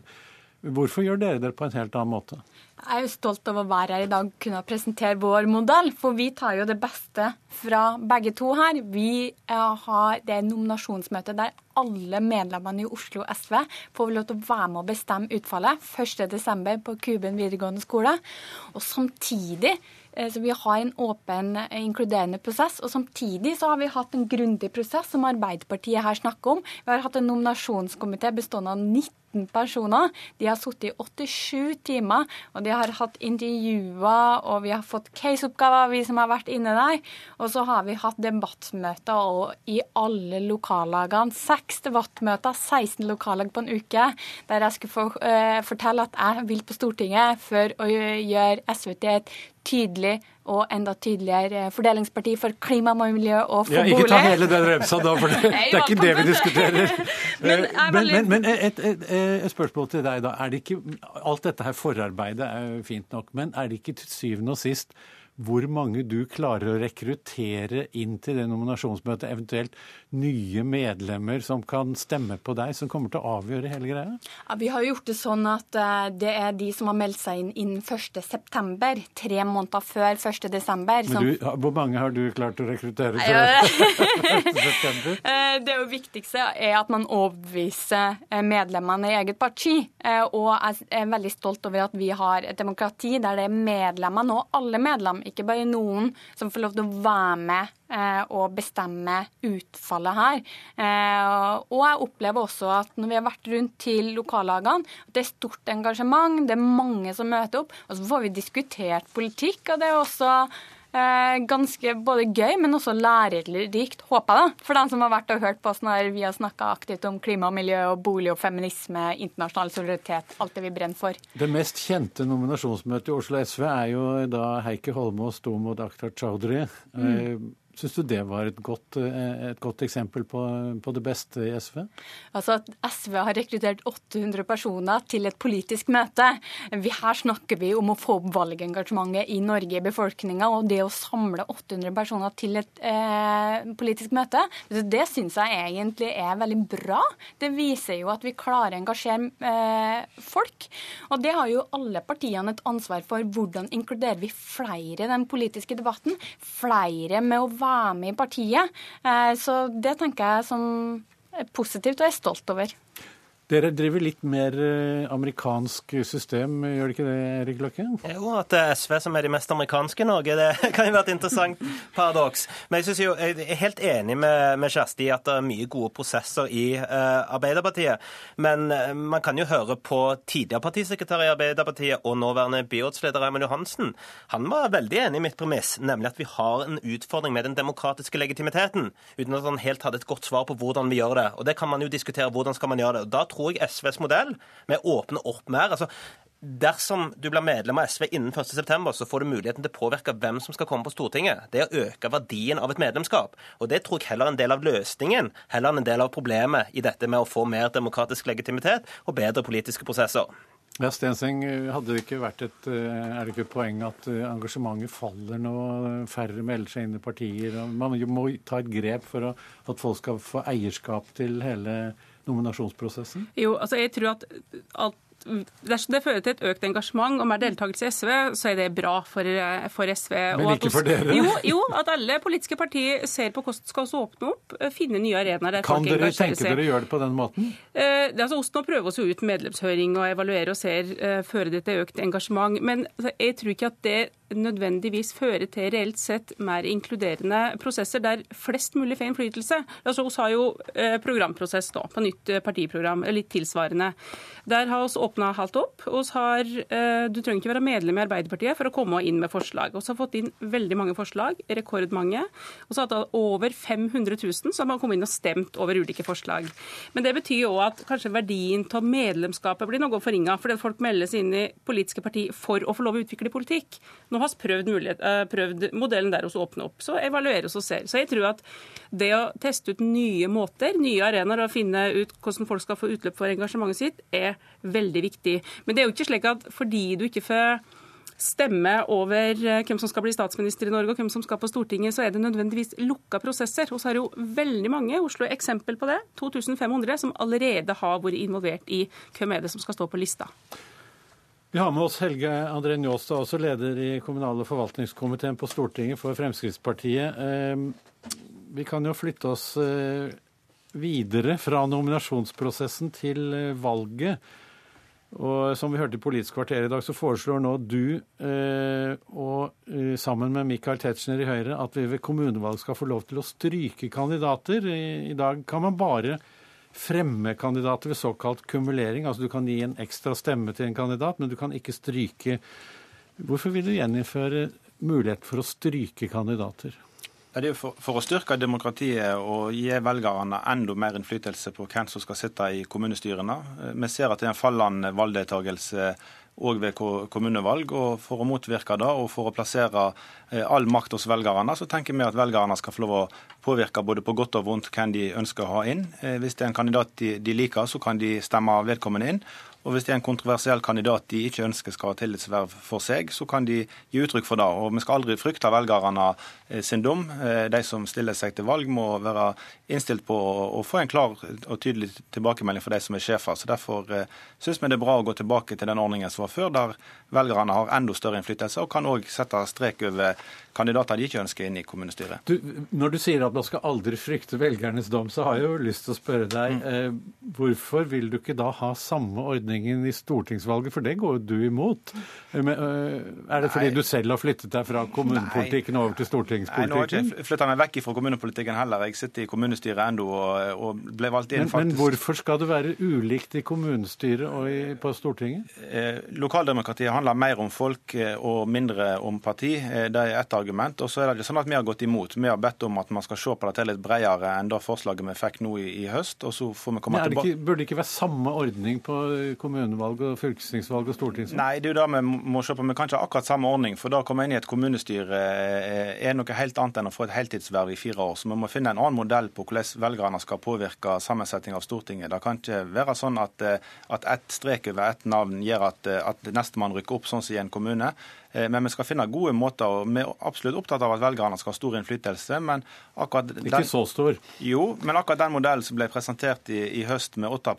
Hvorfor gjør dere det på en helt annen måte? Jeg er jo stolt over å være her i dag og kunne presentere vår modell, for vi tar jo det beste fra begge to her. Vi har det nominasjonsmøtet der alle medlemmene i Oslo SV får lov til å være med og bestemme utfallet 1.12. på Kuben videregående skole. Og samtidig så Vi har en åpen, inkluderende prosess. Og samtidig så har vi hatt en grundig prosess, som Arbeiderpartiet her snakker om. Vi har hatt en nominasjonskomité bestående av 19 personer. De har sittet i 87 timer, og de har hatt intervjuer, og vi har fått caseoppgaver, vi som har vært inne der. Og så har vi hatt debattmøter i alle lokallagene. Seks debattmøter, 16 lokallag på en uke, der jeg skulle for, uh, fortelle at jeg vil på Stortinget for å gjøre SV til et tydelig og enda tydeligere fordelingsparti for klima, miljø og for bolig. Ja, ikke ta hele den remsa da, for det, *laughs* det er ikke det vi diskuterer. *laughs* men, men, men et, et, et, spørsmål til deg, da. Er det ikke, alt dette her forarbeidet er jo fint nok, men er det ikke til syvende og sist hvor mange du klarer å rekruttere inn til det nominasjonsmøtet, eventuelt nye medlemmer som kan stemme på deg, som kommer til å avgjøre hele greia? Ja, vi har gjort det sånn at uh, det er de som har meldt seg inn innen 1.9., tre måneder før 1.12. Som... Hvor mange har du klart å rekruttere til *laughs* september? *laughs* Eh, det jo viktigste er at man overbeviser eh, medlemmene i eget parti. Og jeg er veldig stolt over at vi har et demokrati der det er medlemmene, og alle medlemmer, ikke bare noen, som får lov til å være med og bestemme utfallet her. Og jeg opplever også at når vi har vært rundt til lokallagene, at det er stort engasjement, det er mange som møter opp. Og så får vi diskutert politikk, og det er også ganske både gøy, men også lærerikt, håper jeg, da, for dem som har vært og hørt på oss når vi har snakka aktivt om klima og miljø og bolig og feminisme, internasjonal solidaritet, alt det vi brenner for. Det mest kjente nominasjonsmøtet i Oslo SV er jo da Heikki Holmås sto mot Akhtar Chaudhry. Mm. Syns du det var et godt, et godt eksempel på, på, det beste i SV? Altså at SV har rekruttert 800 personer til et politisk møte. Vi, her snakker vi om å få opp valgengasjementet i Norge i befolkninga. Og det å samle 800 personer til et eh, politisk møte, det syns jeg egentlig er veldig bra. Det viser jo at vi klarer å engasjere eh, folk. Og det har jo alle partiene et ansvar for. Hvordan inkluderer vi flere i den politiske debatten? Flere med å være være med i partiet. Eh, så det tenker jeg som positivt, og er stolt over. Dere driver litt mer eh, amerikansk system, gjør det ikke det, Erik Løkke? Jo, at det er SV som er de mest amerikanske i Norge, det *laughs* kan jo være et interessant paradoks. Men jeg, jo, jeg er helt enig med, med Kjersti at det er mye gode prosesser i uh, Arbeiderpartiet. Men uh, man kan jo høre på tidligere partisekretær i Arbeiderpartiet og nåværende byrådsleder Raymond Johansen. Han var veldig enig i mitt premiss, nemlig at vi har en utfordring med den demokratiske legitimiteten, uten at han helt hadde et godt svar på hvordan vi gjør det. Og det kan man jo diskutere. Hvordan skal man gjøre det? Og da tror jeg SVs modell med å åpne opp mer altså Dersom du blir medlem av SV innen 1.9, så får du muligheten til å påvirke hvem som skal komme på Stortinget. Det er å øke verdien av et medlemskap. Og det tror jeg heller er en del av løsningen, heller enn en del av problemet i dette med å få mer demokratisk legitimitet og bedre politiske prosesser. Ja, Stenseng, hadde det ikke vært et, er det ikke poeng at engasjementet faller når færre melder seg inn i partier? Man må ta et grep for at folk skal få eierskap til hele nominasjonsprosessen? Jo, altså jeg tror at alt dersom det fører til et økt engasjement og mer deltakelse i SV, så er det bra for, eh, for SV. Men ikke for dere? Jo, jo, at alle politiske partier ser på hvordan skal vi åpne opp, eh, finne nye arenaer der kan folk engasjerer seg. Kan dere tenke å gjøre det på den måten? Eh, det altså Osten prøver oss jo ut medlemshøring og evaluere og ser eh, fører det til økt engasjement. Men altså, jeg tror ikke at det nødvendigvis føre til reelt sett mer inkluderende prosesser der flest mulig får innflytelse. Altså, Vi har jo eh, programprosess da, på nytt eh, partiprogram, litt tilsvarende. Der har vi åpna halvt opp. Har, eh, du trenger ikke være medlem i Arbeiderpartiet for å komme inn med forslag. Vi har fått inn veldig mange forslag, rekordmange. Og har det over 500 000 som har kommet inn og stemt over ulike forslag. Men det betyr jo at kanskje verdien av medlemskapet blir noe forringa, fordi folk melder seg inn i politiske parti for å få lov å utvikle politikk. Nå har vi prøvd, mulighet, eh, prøvd modellen der å åpne opp. Så evalueres og ser. Så jeg tror at det å teste ut nye måter, nye arenaer og finne ut hvordan folk skal få utløp for engasjementet sitt, er veldig viktig. Men det er jo ikke slik at fordi du ikke får stemme over eh, hvem som skal bli statsminister i Norge og hvem som skal på Stortinget, så er det nødvendigvis lukka prosesser. Og så er det jo veldig mange, Oslo er eksempel på det, 2500, som allerede har vært involvert i hvem er det som skal stå på lista. Vi har med oss Helge André Njåstad, også leder i kommunal- og forvaltningskomiteen på Stortinget for Fremskrittspartiet. Eh, Vi kan jo flytte oss eh, videre fra nominasjonsprosessen til eh, valget. Og som vi hørte i Politisk kvarter i dag, så foreslår nå du og sammen med Michael Tetzschner i Høyre at vi ved kommunevalg skal få lov til å stryke kandidater. I dag kan man bare fremme kandidater ved såkalt kumulering. Altså du kan gi en ekstra stemme til en kandidat, men du kan ikke stryke. Hvorfor vil du gjeninnføre mulighet for å stryke kandidater? Det er for, for å styrke demokratiet og gi velgerne enda mer innflytelse på hvem som skal sitte i kommunestyrene. Vi ser at det er en fallende valgdeltakelse òg ved kommunevalg. og For å motvirke det og for å plassere eh, all makt hos velgerne, så tenker vi at velgerne skal få lov å påvirke både på godt og vondt hvem de ønsker å ha inn. Eh, Hvis det er en kandidat de liker, så kan de stemme vedkommende inn. Og hvis det er en kontroversiell kandidat de ikke ønsker skal ha tillitsverv for seg, så kan de gi uttrykk for det. Og vi skal aldri frykte velgerne eh, sin dom. Eh, De som stiller seg til valg, må være innstilt på å, få en klar og tydelig tilbakemelding for de som er sjefer. Så Derfor eh, syns vi det er bra å gå tilbake til den ordningen som var før, der velgerne har enda større innflytelse og kan òg sette strek over kandidater de ikke ønsker inn i kommunestyret. Du, når du sier at man skal aldri frykte velgernes dom, så har jeg jo lyst til å spørre deg eh, hvorfor vil du ikke da ha samme ordningen i stortingsvalget, for det går jo du imot. Men, eh, er det fordi Nei. du selv har flyttet deg fra kommunepolitikken over til Nei, nå har jeg ikke flytta meg vekk fra kommunepolitikken heller. Jeg sitter i kommunestyret ennå og, og ble valgt inn Men, men hvorfor skal det være ulikt i kommunestyret og i, på Stortinget? Eh, Lokaldemokratiet handler mer om folk eh, og mindre om parti. Eh, Det er ett argument. Og så er det sånn at Vi har gått imot. Vi har bedt om at man skal se på dette litt bredere enn det forslaget vi fikk nå i, i høst. og så får vi komme tilbake. burde det ikke være samme ordning på kommunevalg og fylkestingsvalg og stortingsvalg? Nei, det er jo det vi må se på. Vi kan ikke ha akkurat samme ordning. For da å komme inn i et kommunestyre eh, er noe helt annet enn å få et heltidsverv i fire år. Så vi må finne en annen modell på hvordan velgerne skal påvirke sammensetning av Stortinget. Det kan ikke være sånn at, eh, at ett strek over ett navn gjør at, eh, at nestemann rykker opp, sånn som i en kommune. Eh, Men vi skal finne gode måter. og Vi er absolutt opptatt av at velgerne skal ha stor innflytelse. men akkurat den, Ikke så stor. Jo, men akkurat den modellen som ble presentert i, i høst med 8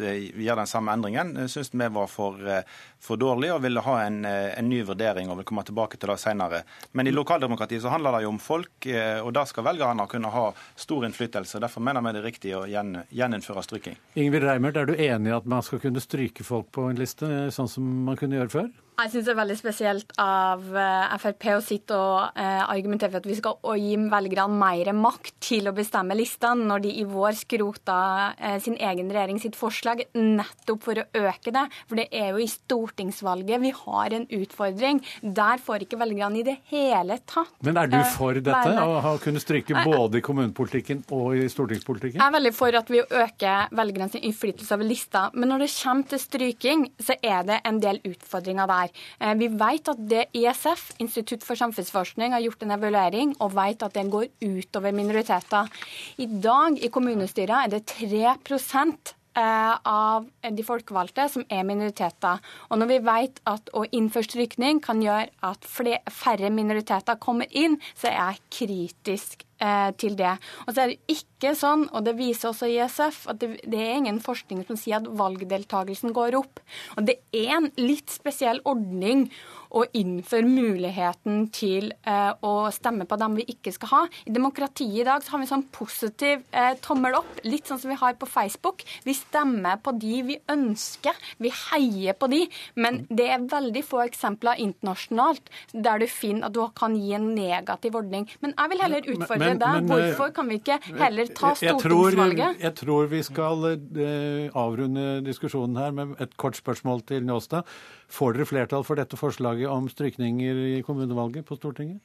eh, gjør den samme endringen, syns vi var for, eh, for dårlig og ville ha en, eh, en ny vurdering og vil komme tilbake til det senere. Men i lokaldemokratiet så handler det jo om folk, eh, og da skal velgerne kunne ha stor innflytelse. Derfor mener vi det er riktig å gjen, gjeninnføre stryking. Ingvild Reimert, er du enig i at man skal kunne stryke folk på en liste, sånn som man kunne gjøre før? Jeg syns det er veldig spesielt av eh, Frp å sitte og eh, argumentere for at vi skal gi velgerne mer makt til å bestemme listene, når de i vår skrota eh, sin egen regjering sitt forslag nettopp for å øke det. For det er jo i stortingsvalget vi har en utfordring. Der får ikke velgerne i det hele tatt Men er du eh, for dette, å kunne stryke både i kommunepolitikken og i stortingspolitikken? Jeg er veldig for at vi øker velgernes innflytelse over lista, men når det kommer til stryking, så er det en del utfordringer der. Eh, Vi vet at det ISF, Institutt for samfunnsforskning, har gjort en evaluering, og vet at den går utover minoriteter. I dag i kommunestyret er det 3 eh, av de folkevalgte som er minoriteter. Og når vi vet at å innføre strykning kan gjøre at færre minoriteter kommer inn, så er jeg kritisk eh, til det. Og så er det ikke sånn, og det viser også ISF, at det, det er ingen forskning som sier at valgdeltakelsen går opp. Og det er en litt spesiell ordning å innføre muligheten til eh, å stemme på dem vi ikke skal ha. I demokratiet i dag så har vi sånn positiv eh, tommel opp, litt sånn som vi har på Facebook. Vi stemmer på de vi ønsker, vi heier på de. Men det er veldig få eksempler internasjonalt der du finner at du kan gi en negativ ordning. Men jeg vil heller utfordre Men- deg. men, eh, Hvorfor kan vi ikke heller ta Jeg tror, stortingsvalget? jeg tror vi skal eh, avrunde diskusjonen her med et kort spørsmål til Njåstad. Får dere flertall for dette forslaget om strykninger i kommunevalget på Stortinget?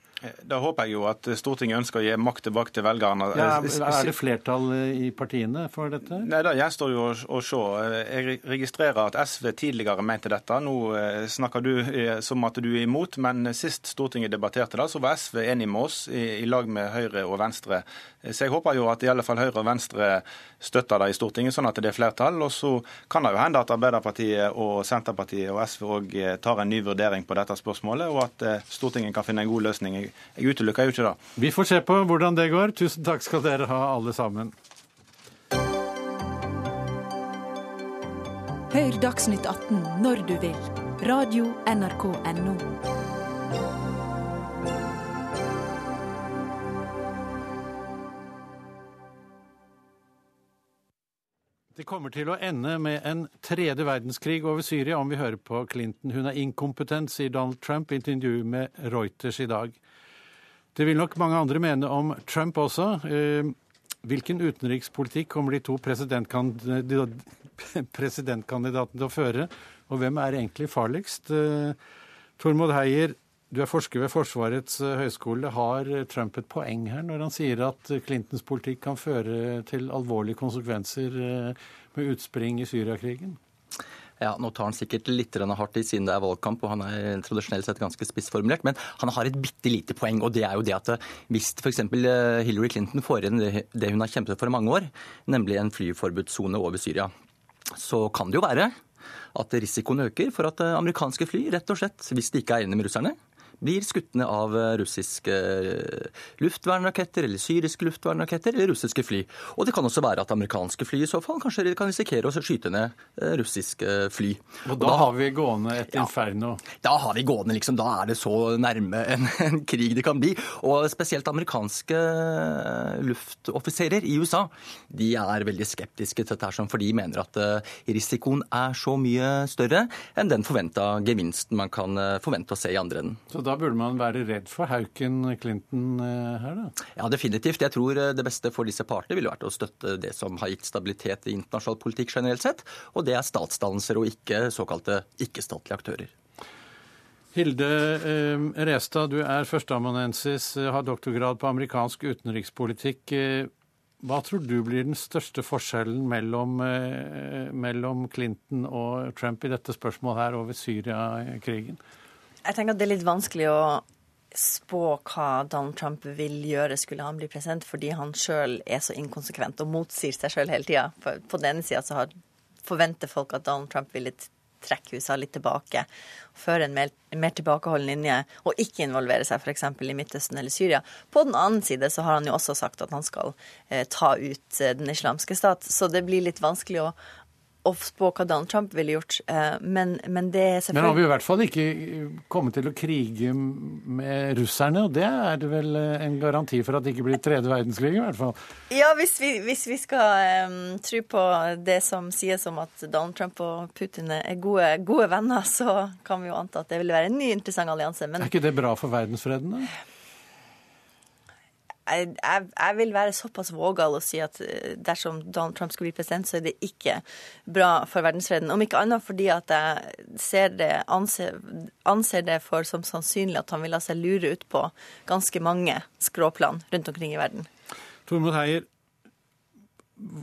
Da håper jeg jo at Stortinget ønsker å gi makt tilbake til velgerne. Ja, er det flertall eh, i partiene for dette? Nei, Det gjenstår jo å, se. Jeg registrerer at SV tidligere mente dette. Nå eh, snakker du eh, som at du er imot, men sist Stortinget debatterte det, så var SV enig med oss i, lag med Høyre og Venstre. Så jeg håper jo at i alle fall Høyre og Venstre støtter det i Stortinget, sånn at det er flertall. Og så kan det jo hende at Arbeiderpartiet og Senterpartiet og SV òg tar en ny vurdering på dette spørsmålet, og at eh, Stortinget kan finne en god løsning. Jeg, utelukker jo ikke det. Vi får se på hvordan det går. Tusen takk skal dere ha, alle sammen. Hør Dagsnytt 18 når du vil. Radio NRK NO. Det kommer til å ende med en tredje verdenskrig over Syria om vi hører på Clinton. Hun er inkompetent, sier Donald Trump i intervju med Reuters i dag. Det vil nok mange andre mene om Trump også. Eh, Hvilken utenrikspolitikk kommer de to *laughs* presidentkandidatene til å føre, og hvem er egentlig farligst? Eh, Tormod Heier, du er forsker ved Forsvarets eh, høgskole. Har Trump et poeng her når han sier at Clintons politikk kan føre til alvorlige konsekvenser eh, med utspring i Syriakrigen? Ja, Nå tar han sikkert litt hardt i siden det er valgkamp, og han er tradisjonelt sett ganske spissformulert. Men han har et bitte lite poeng, og det er jo det at hvis f.eks. Hillary Clinton får igjen det hun har kjempet for i mange år, nemlig en flyforbudssone over Syria, så kan det jo være at risikoen øker for at amerikanske fly, rett og slett, hvis de ikke er enige med russerne, blir skutt ned av russiske luftvernraketter eller syriske luftvernraketter eller russiske fly. Og det kan også være at amerikanske fly i så fall kanskje kan risikere å skyte ned russiske fly. Og da, har vi gående et inferno. Da har vi gående, liksom. Da er det så nærme en, en krig det kan bli. Og spesielt amerikanske luftoffiserer i USA de er veldig skeptiske til dette, for de mener at risikoen er så mye større enn den forventa gevinsten man kan forvente å se i andre enden. Så da burde man være redd for Hauken Clinton her, da? Ja, definitivt. Jeg tror det beste for disse partene ville vært å støtte det som har gitt stabilitet i internasjonal politikk generelt sett, og det er statsdannelser og ikke såkalte ikke-statlige aktører. Hilde eh, Restad, du er førsteamanuensis, har doktorgrad på amerikansk utenrikspolitikk. Hva tror du blir den største forskjellen mellom, eh, mellom Clinton og Trump i dette spørsmålet her over Syria-krigen? Jeg tenker at det er litt vanskelig å spå hva Donald Trump vil gjøre skulle han bli president, fordi han sjøl er så inkonsekvent og motsier seg sjøl hele tida. På den ene sida forventer folk at Donald Trump ville trekke USA litt tilbake, føre en mer, mer tilbakeholden linje og ikke involvere seg f.eks. i Midtøsten eller Syria. På den annen side så har han jo også sagt at han skal eh, ta ut eh, Den islamske stat, så det blir litt vanskelig å, å spå hva Donald Trump ville gjort. Eh, men, men det er selvfølgelig Men han vil i hvert fall ikke komme til å krige med russerne, og det er vel en garanti for at det ikke blir tredje verdenskrig, i hvert fall. Ja, hvis vi, hvis vi skal um, tro på det som sies om at Donald Trump og Putin er gode, gode, venner, så kan vi jo anta at det vil være en ny interessant allianse. Men er ikke det bra for verdensfreden, da? Jeg, jeg, vil være såpass vågal og si at dersom Donald Trump skulle bli president, så er det ikke bra for verdensfreden. Om ikke annet fordi at jeg det, anser, anser, det for som sannsynlig at han vil la seg lure ut på ganske mange skråplan rundt omkring i verden. Tormod Heier,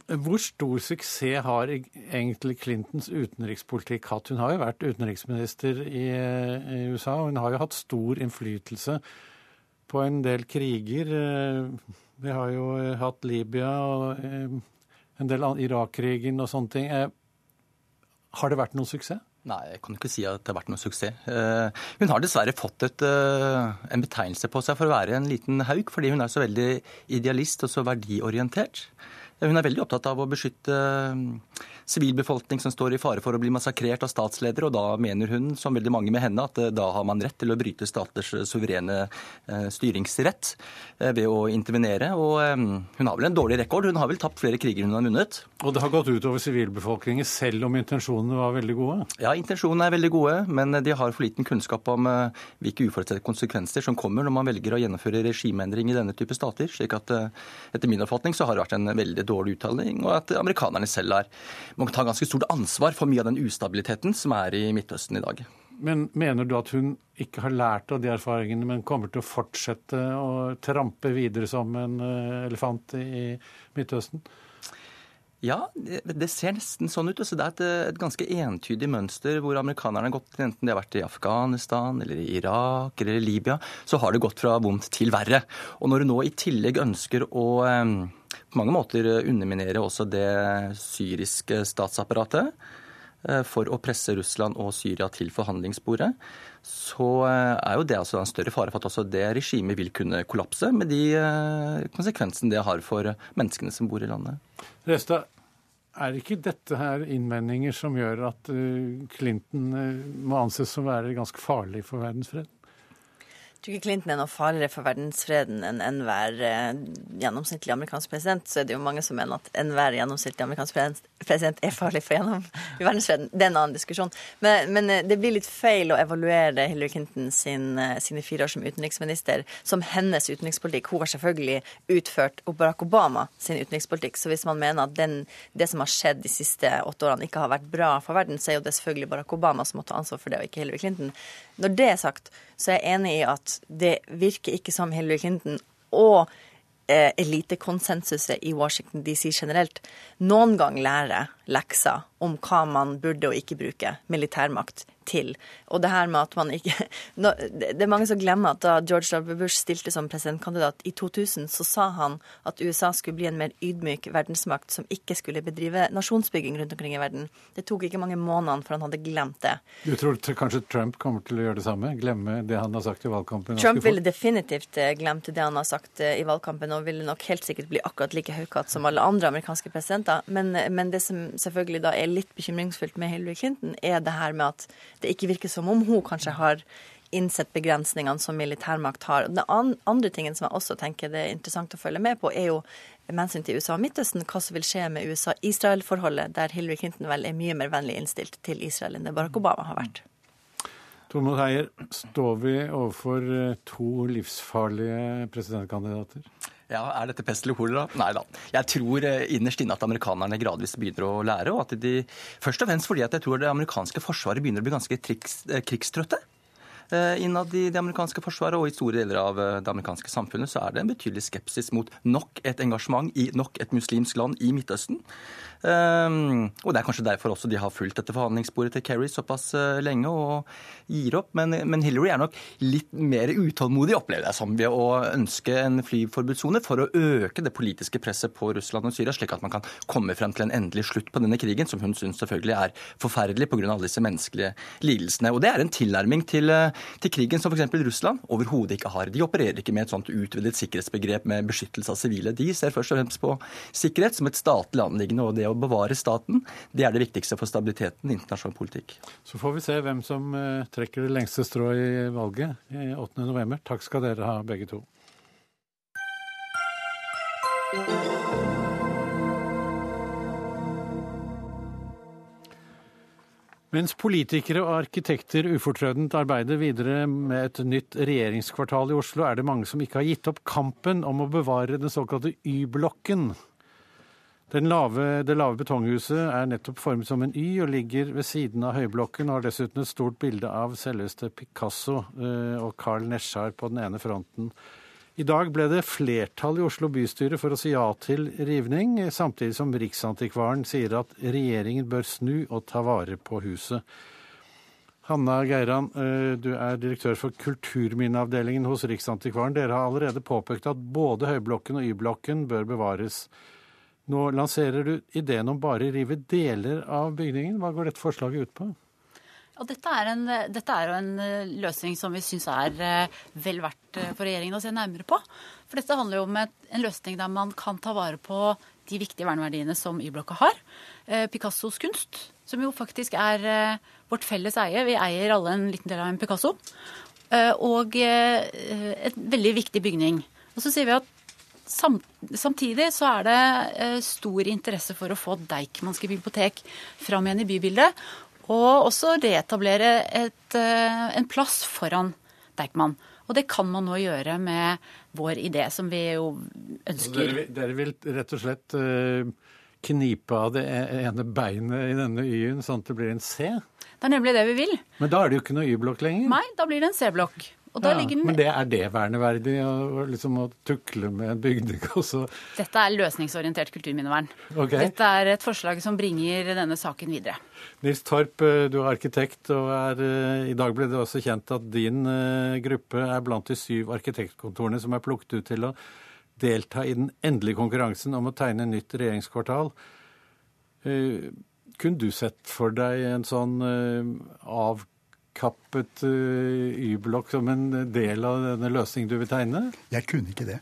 hvor stor suksess har egentlig Clintons utenrikspolitikk hatt? Hun har jo vært utenriksminister i, i USA, og hun har jo hatt stor innflytelse på en del kriger. Vi har jo hatt Libya og en del Irak-krigen og sånne ting. Har det vært noen suksess? Nei, jeg kan ikke si at det har vært noen suksess. Eh, hun har dessverre fått et, eh, en betegnelse på seg for å være en liten hauk, fordi hun er så veldig idealist og så verdiorientert. Hun er veldig opptatt av å beskytte sivilbefolkning som står i fare for å bli massakrert av statsledere, og da mener hun, som veldig mange med henne, at eh, da har man rett til å bryte staters eh, suverene eh, styringsrett ved å intervenere. Og hun har vel en dårlig rekord. Hun har vel tapt flere kriger hun har vunnet. Og det har gått utover sivilbefolkningen, selv om intensjonene var veldig gode? Ja, intensjonene er veldig gode, men de har for liten kunnskap om hvilke uforutsette konsekvenser som kommer når man velger å gjennomføre regimeendring i denne type stater. slik at etter min oppfatning så har det vært en veldig dårlig uttaling, og at amerikanerne selv har må ta ganske stort ansvar for mye av den ustabiliteten som er i Midtøsten i dag. Men mener du at hun ikke har lært av de erfaringene, men kommer til å fortsette å trampe videre som en eh, elefant i Midtøsten? Ja, det ser nesten sånn ut. Altså, det er et, et, ganske entydig mønster hvor amerikanerne har gått, enten de har vært i Afghanistan eller i Irak eller i Libya, så har det gått fra vondt til verre. Og når du nå i tillegg ønsker å eh, på mange måter underminere også det syriske statsapparatet eh, for å presse Russland og Syria til forhandlingsbordet, så eh, er jo det altså en større fare for at også det regimet vil kunne kollapse, med de eh, konsekvensene det har for menneskene som bor i landet. Resta, er ikke dette her innvendinger som gjør at Clinton må anses som å være ganske farlig for verdensfred? Tror ikke Clinton er noe farligere for verdensfreden enn enhver eh, gjennomsnittlig amerikansk president. Så er det jo mange som mener at enhver gjennomsnittlig amerikansk president er farlig for gjennom verdensfreden. Det er en annen diskusjon. Men, men, eh, det blir litt feil å evaluere Hillary Clinton sin, eh, sine fire år som utenriksminister som hennes utenrikspolitikk. Hun har selvfølgelig utført Barack Obama sin utenrikspolitikk. Så hvis man mener at den, det som har skjedd de siste åtte årene ikke har vært bra for verden, så er jo det selvfølgelig Barack Obama som må ta ansvar for det, og ikke Hillary Clinton. Når det er sagt, så er jeg enig i at det virker ikke som Hillary Clinton og eh, elitekonsensuset i Washington DC generelt noen gang lærer lekser om hva man burde og ikke bruke militærmakt til. Og det her med at man ikke *laughs* Det er mange som glemmer at da George W. Bush stilte som presidentkandidat i 2000, så sa han at USA skulle bli en mer ydmyk verdensmakt som ikke skulle bedrive nasjonsbygging rundt omkring i verden. Det tok ikke mange månedene før han hadde glemt det. Du tror kanskje Trump kommer til å gjøre det samme? Glemme det han har sagt i valgkampen? Trump ville definitivt eh, glemt det han har sagt eh, i valgkampen, og ville nok helt sikkert bli akkurat like høykatt som alle andre amerikanske presidenter. Men, men det som selvfølgelig da er litt bekymringsfullt med Hillary Clinton, er det her med at det ikke virker som om hun kanskje har innsett begrensningene som militærmakt har. Den andre tingen som jeg også tenker det er interessant å følge med på, er jo med hensyn til USA og Midtøsten, hva som vil skje med USA-Israel-forholdet, der Hillary Clinton vel er mye mer vennlig innstilt til Israel enn det Barack Obama har vært. Tormod Heier, står vi overfor eh, to livsfarlige presidentkandidater? Ja, Er dette pest eller kolera? Nei da. Jeg tror eh, innerst inne at amerikanerne gradvis begynner å lære. og at de, Først og fremst fordi at jeg tror det amerikanske forsvaret begynner å bli ganske triks, eh, krigstrøtte. Innad i det amerikanske forsvaret og i store deler av det amerikanske samfunnet så er det en betydelig skepsis mot nok et engasjement i nok et muslimsk land i Midtøsten. Um, og Det er kanskje derfor også de har fulgt dette forhandlingssporet til Kerry såpass uh, lenge og gir opp. Men, men, Hillary er nok litt mer utålmodig, opplever jeg som, ved å ønske en flyforbudssone for å øke det politiske presset på Russland og Syria, slik at man kan komme frem til en endelig slutt på denne krigen, som hun syns selvfølgelig er forferdelig pga. alle disse menneskelige lidelsene. Og Det er en tilnærming til, uh, til krigen som f.eks. Russland overhodet ikke har. De opererer ikke med et sånt utvidet sikkerhetsbegrep med beskyttelse av sivile. De ser først og fremst på sikkerhet som et statlig anliggende. og det å bevare staten, det er det viktigste for stabiliteten i internasjonal politikk. Så får vi se hvem som eh, trekker det lengste strået i valget 8.11. Takk skal dere ha, begge to. Mens politikere og arkitekter ufortrødent arbeider videre med et nytt regjeringskvartal i Oslo, er det mange som ikke har gitt opp kampen om å bevare den såkalte Y-blokken. Lave, det lave betonghuset er nettopp formet som en Y og ligger ved siden av Høyblokken og har dessuten et stort bilde av selveste Picasso eh, og Carl Nesjar på den ene fronten. I dag ble det flertall i Oslo bystyre for å si ja til rivning, samtidig som Riksantikvaren sier at regjeringen bør snu og ta vare på huset. Hanna Geiran, eh, du er direktør for kulturminneavdelingen hos Riksantikvaren. Dere har allerede påpekt at både Høyblokken og Y-blokken bør bevares. Nå lanserer du ideen om bare å rive deler av bygningen. Hva går dette forslaget ut på? Og dette er, en, dette er jo en eh, løsning som vi syns er eh, vel verdt eh, for regjeringen å se nærmere på. For dette handler jo om en løsning der man kan ta vare på de viktige verneverdiene som Y-blokka har. Picassos kunst, som jo faktisk er vårt felles eie. Vi eier alle en liten del av en Picasso. Og et veldig viktig bygning. Og så sier vi at Samtidig så er det stor interesse for å få Deichmanske bibliotek fram igjen i bybildet. Og også reetablere et, eh, en plass foran Deichman. Og det kan man nå gjøre med vår idé, som vi jo ønsker. Dere, dere vil rett og slett uh, knipe av det e-, ene beinet i denne Y-en, sånn at det blir en C? Det er nemlig det vi vil. Men da er det jo ikke noe Y-blokk lenger? Nei, da blir det en C-blokk. Ja, men det er det verneverdig å, liksom, å tukle med en bygning også? Dette er løsningsorientert kulturminnevern. Okay. Dette er et forslag som bringer denne saken videre. Nils Torp, eh, du er arkitekt, og er, eh, i dag ble det også kjent at din uh, gruppe er blant de syv arkitektkontorene som er plukket ut til å delta i den endelige konkurransen om å tegne nytt regjeringskvartal. Uh, kunne du sett for deg en sånn uh, av kappet uh, Y-blokk som en del av denne løsningen du vil tegne? Jeg kunne ikke det.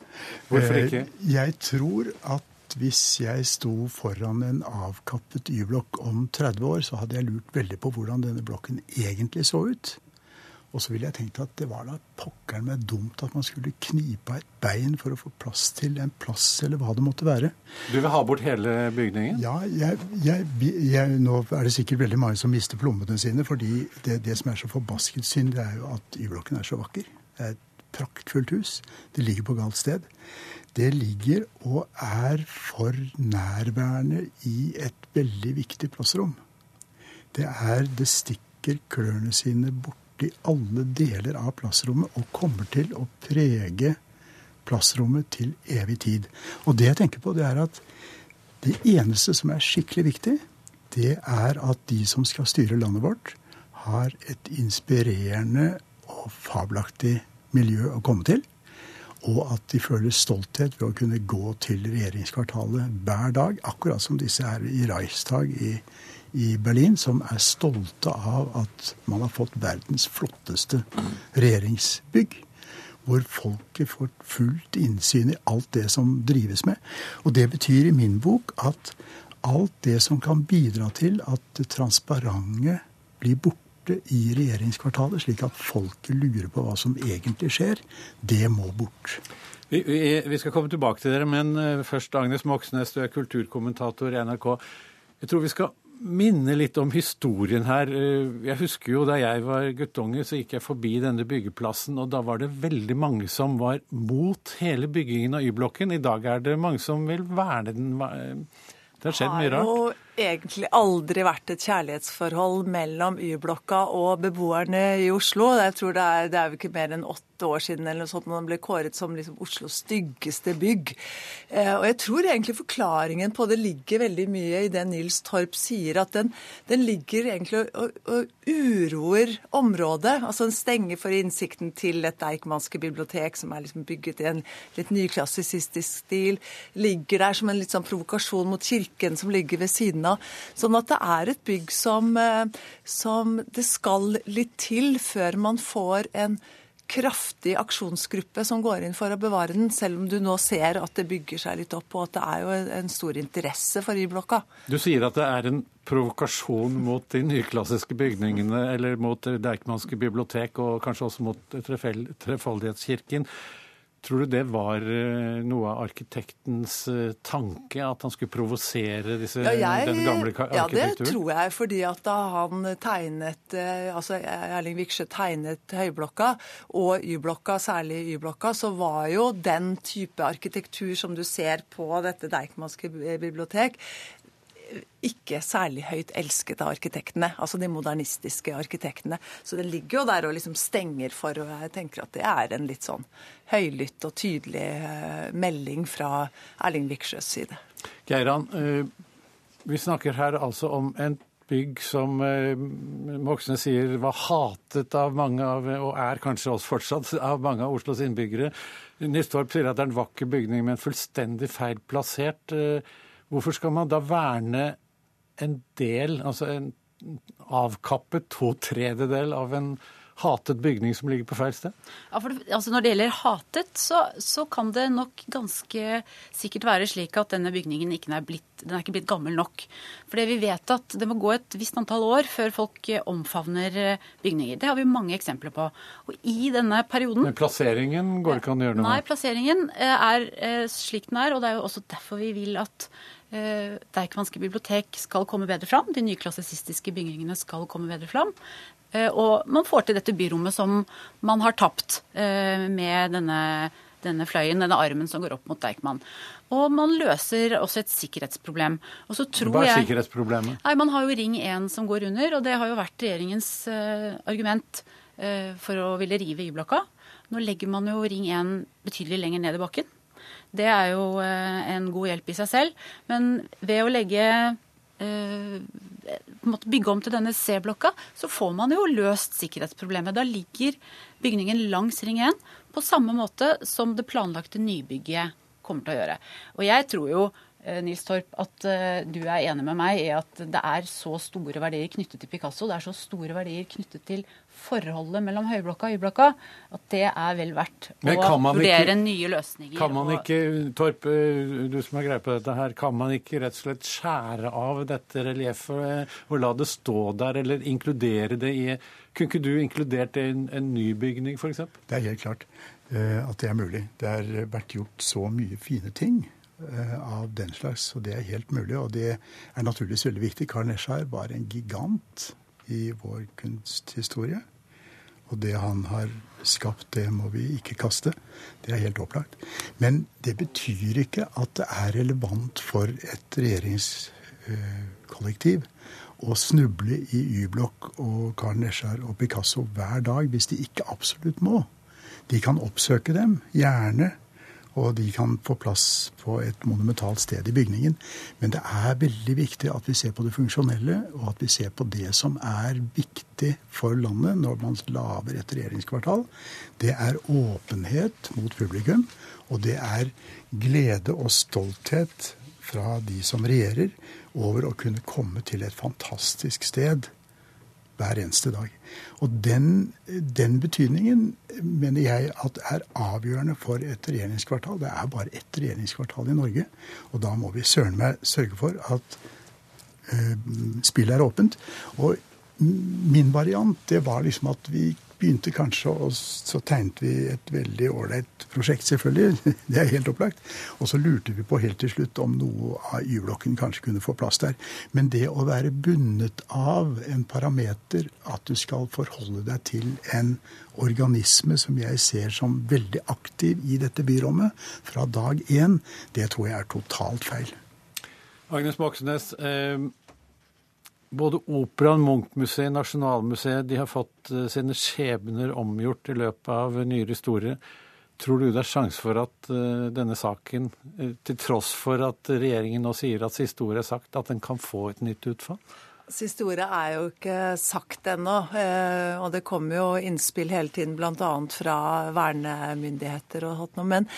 Hvorfor eh, ikke? Jeg tror at hvis jeg sto foran en avkappet Y-blokk om 30 år, så hadde jeg lurt veldig på hvordan denne blokken egentlig så ut. Og så ville jeg tenkt at det var da pokkeren meg dumt at man skulle knipe et bein for å få plass til en plass, eller hva det måtte være. Du vil ha bort hele bygningen? Ja, jeg, jeg, jeg, nå er det sikkert veldig mange som mister plommene sine. fordi det, det som er så forbasket synd, det er jo at Y-blokken er så vakker. Det er et praktfullt hus. Det ligger på galt sted. Det ligger og er for nærværende i et veldig viktig plassrom. Det er Det stikker klørne sine bort borti alle deler av plassrommet og kommer til å prege plassrommet til evig tid. Og det jeg tenker på, det er at det eneste som er skikkelig viktig, det er at de som skal styre landet vårt, har et inspirerende og fabelaktig miljø å komme til. Og at de føler stolthet ved å kunne gå til regjeringskvartalet hver dag, akkurat som disse her i Reichstag i, i Berlin, som er stolte av at man har fått verdens flotteste regjeringsbygg. Hvor folket får fullt innsyn i alt det som drives med. Og det betyr i min bok at alt det som kan bidra til at det transparente blir borte i regjeringskvartalet, slik at folket lurer på hva som egentlig skjer, det må bort. Vi, vi, skal komme tilbake til dere, men eh, først Agnes Moxnes, du er kulturkommentator i NRK. Jeg tror vi skal minne litt om historien her. Eh, jeg husker jo da jeg var guttunge, så gikk jeg forbi denne byggeplassen, og da var det veldig mange som var mot hele byggingen av Y-blokken. I dag er det mange som vil verne den. Det har skjedd mye rart. Egentlig aldri vært et kjærlighetsforhold mellom Y-blokka og beboerne i Oslo. Jeg tror det er, det er jo ikke mer enn åtte år siden eller noe sånt, den ble kåret som liksom Oslos styggeste bygg. Eh, og jeg tror egentlig forklaringen på det ligger veldig mye i det Nils Torp sier, at den, den ligger egentlig og, og, uroer området. Altså den stenger for innsikten til et Deichmanske bibliotek som er liksom bygget i en litt nyklassisistisk stil. Ligger der som en litt sånn provokasjon mot kirken som ligger ved siden av. Sånn at det er et bygg som, eh, som det skal litt til før man får en kraftig aksjonsgruppe som går inn for å bevare den, selv om du nå ser at det bygger seg litt opp, og at det er jo en stor interesse for Y-blokka. Du sier at det er en provokasjon mot de nyklassiske bygningene, eller mot Deichmanske bibliotek, og kanskje også mot Trefoldighetskirken. Tror du det var eh, noe av arkitektens eh, tanke, at han skulle provosere disse, ja, jeg, den gamle arkitekturen? Ja, det tror jeg. fordi at da han tegnet, eh, altså Erling Viksjø tegnet Høyblokka, og Y-blokka, særlig Y-blokka, så var jo den type arkitektur som du ser på dette Deichmanske bibliotek, ikke særlig høyt elsket av arkitektene, altså de modernistiske arkitektene. Så det ligger jo der og liksom stenger for, og jeg tenker at det er en litt sånn høylytt og tydelig eh, melding fra Erling Viksjøs side. Geiran, eh, vi snakker her altså om en bygg som voksne Moxnes sier var hatet av mange av, og er kanskje også fortsatt, av mange av Oslos innbyggere. Nystorp sier at det er en vakker bygning, men fullstendig feil plassert. Hvorfor skal man da verne en del, altså en avkappet to tredjedel av en hatet bygning som ligger på feil sted? Ja, det, altså når det gjelder hatet, så, så, kan det nok ganske sikkert være slik at denne bygningen ikke er blitt, den er ikke blitt gammel nok. Fordi vi vet at det må gå et visst antall år før folk omfavner bygninger. Det har vi mange eksempler på. Og i denne perioden Men plasseringen går det ikke an å gjøre noe med? Nei, plasseringen er slik den er. Og det er jo også derfor vi vil at Deichmanske bibliotek skal komme bedre fram. De nyklassisistiske bygningene skal komme bedre fram. Eh, og man får til dette byrommet som man har tapt eh, med denne, denne fløyen, denne armen som går opp mot Deichman. Og man løser også et sikkerhetsproblem. Og så tror Hva er jeg, sikkerhetsproblemet? Nei, Man har jo Ring 1 som går under, og det har jo vært regjeringens uh, argument uh, for å ville rive Y-blokka. Nå legger man jo Ring 1 betydelig lenger ned i bakken. Det er jo uh, en god hjelp i seg selv. Men ved å legge bygge om til denne C-blokka, så får man jo løst sikkerhetsproblemet. Da ligger bygningen langs Ring 1 på samme måte som det planlagte nybygget kommer til å gjøre. Og jeg tror jo Eh, Nils Torp, at eh, du er enig med meg i at det er så store verdier knyttet til Picasso, det er så store verdier knyttet til forholdet mellom høyblokka og y-blokka, at det er vel verdt å vurdere ikke, nye løsninger. Kan man ikke, Torp, eh, du som har greie på dette her, kan man ikke rett og slett skjære av dette relieffet og la det stå der, eller inkludere det i Kunne ikke du inkludert det i en, en ny bygning, f.eks.? Det er helt klart at det er mulig. Det har vært gjort så mye fine ting Eh, av den slags. Og det er helt mulig, og det er naturligvis veldig viktig. Karl Nesjar var en gigant i vår kunsthistorie. Og det han har skapt, det må vi ikke kaste. Det er helt opplagt. Men det betyr ikke at det er relevant for et regjeringskollektiv å snuble i Y-blokk og Karl Nesjar og Picasso hver dag hvis de ikke absolutt må. De kan oppsøke dem, gjerne og de kan få plass på et monumentalt sted i bygningen. Men det er veldig viktig at vi ser på det funksjonelle, og at vi ser på det som er viktig for landet når man lager et regjeringskvartal. Det er åpenhet mot publikum, og det er glede og stolthet fra de som regjerer, over å kunne komme til et fantastisk sted hver eneste dag. Og den, den, betydningen mener jeg at er avgjørende for et regjeringskvartal. Det er bare ett regjeringskvartal i Norge, og da må vi søren meg sørge for at uh, spillet er åpent. Og min variant det var liksom at vi begynte kanskje, og så tegnet vi et veldig ålreit prosjekt, selvfølgelig. *laughs* Det er helt opplagt. Og så lurte vi på helt til slutt om noe av Y-blokken kanskje kunne få plass der. Men det å være bundet av en parameter, at du skal forholde deg til en organisme som jeg ser som veldig aktiv i dette byrommet fra dag én, det tror jeg er totalt feil. Agnes Moxnes, eh, både Operaen, Munchmuseet, Nasjonalmuseet de har fått eh, sine skjebner omgjort i løpet av nyere historie. Tror du det er sjanse for at uh, denne saken, uh, til tross for at regjeringen nå sier at siste ord er sagt, at den kan få et nytt utfall? Siste ordet er jo ikke sagt ennå. Eh, og det kommer jo innspill hele tiden bl.a. fra vernemyndigheter og sånt noe. Men,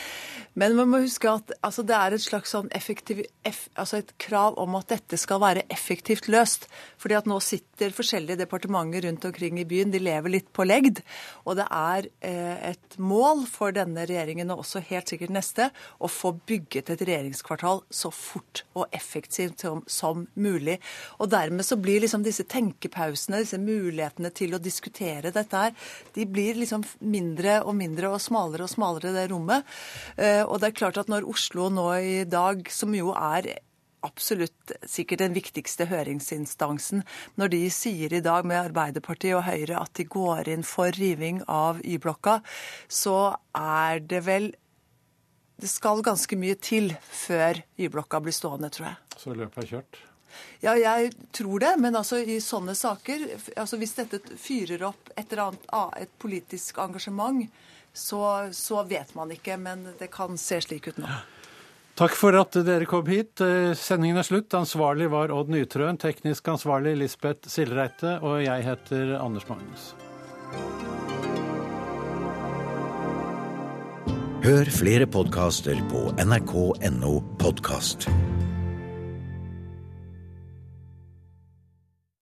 men, man må huske at altså, det er et slags sånn effektiv, eff, altså et krav om at dette skal være effektivt løst. Fordi at nå sitter forskjellige departementer rundt omkring i byen. De lever litt på legd. Og det er eh, et mål for denne regjeringen, og også helt sikkert neste, å få bygget et regjeringskvartal så fort og effektivt som, mulig. Og dermed så blir liksom disse tenkepausene, disse mulighetene til å diskutere dette her, de blir liksom mindre og mindre og smalere og smalere, det rommet. Eh, og det er klart at når Oslo nå i dag, som jo er absolutt sikkert den viktigste høringsinstansen. Når de sier i dag med Arbeiderpartiet og Høyre at de går inn for riving av Y-blokka, så er det vel Det skal ganske mye til før Y-blokka blir stående, tror jeg. Så løpet er kjørt? Ja, jeg tror det. Men altså i sånne saker altså Hvis dette fyrer opp et, eller annet, et politisk engasjement, så, så, vet man ikke. Men det kan se slik ut nå. Takk for at dere kom hit. Eh, sendingen er slutt. Ansvarlig var Odd Nytrøen. Teknisk ansvarlig Lisbeth Silreite. Og jeg heter Anders Magnus. Hør flere podkaster på nrk.no podkast.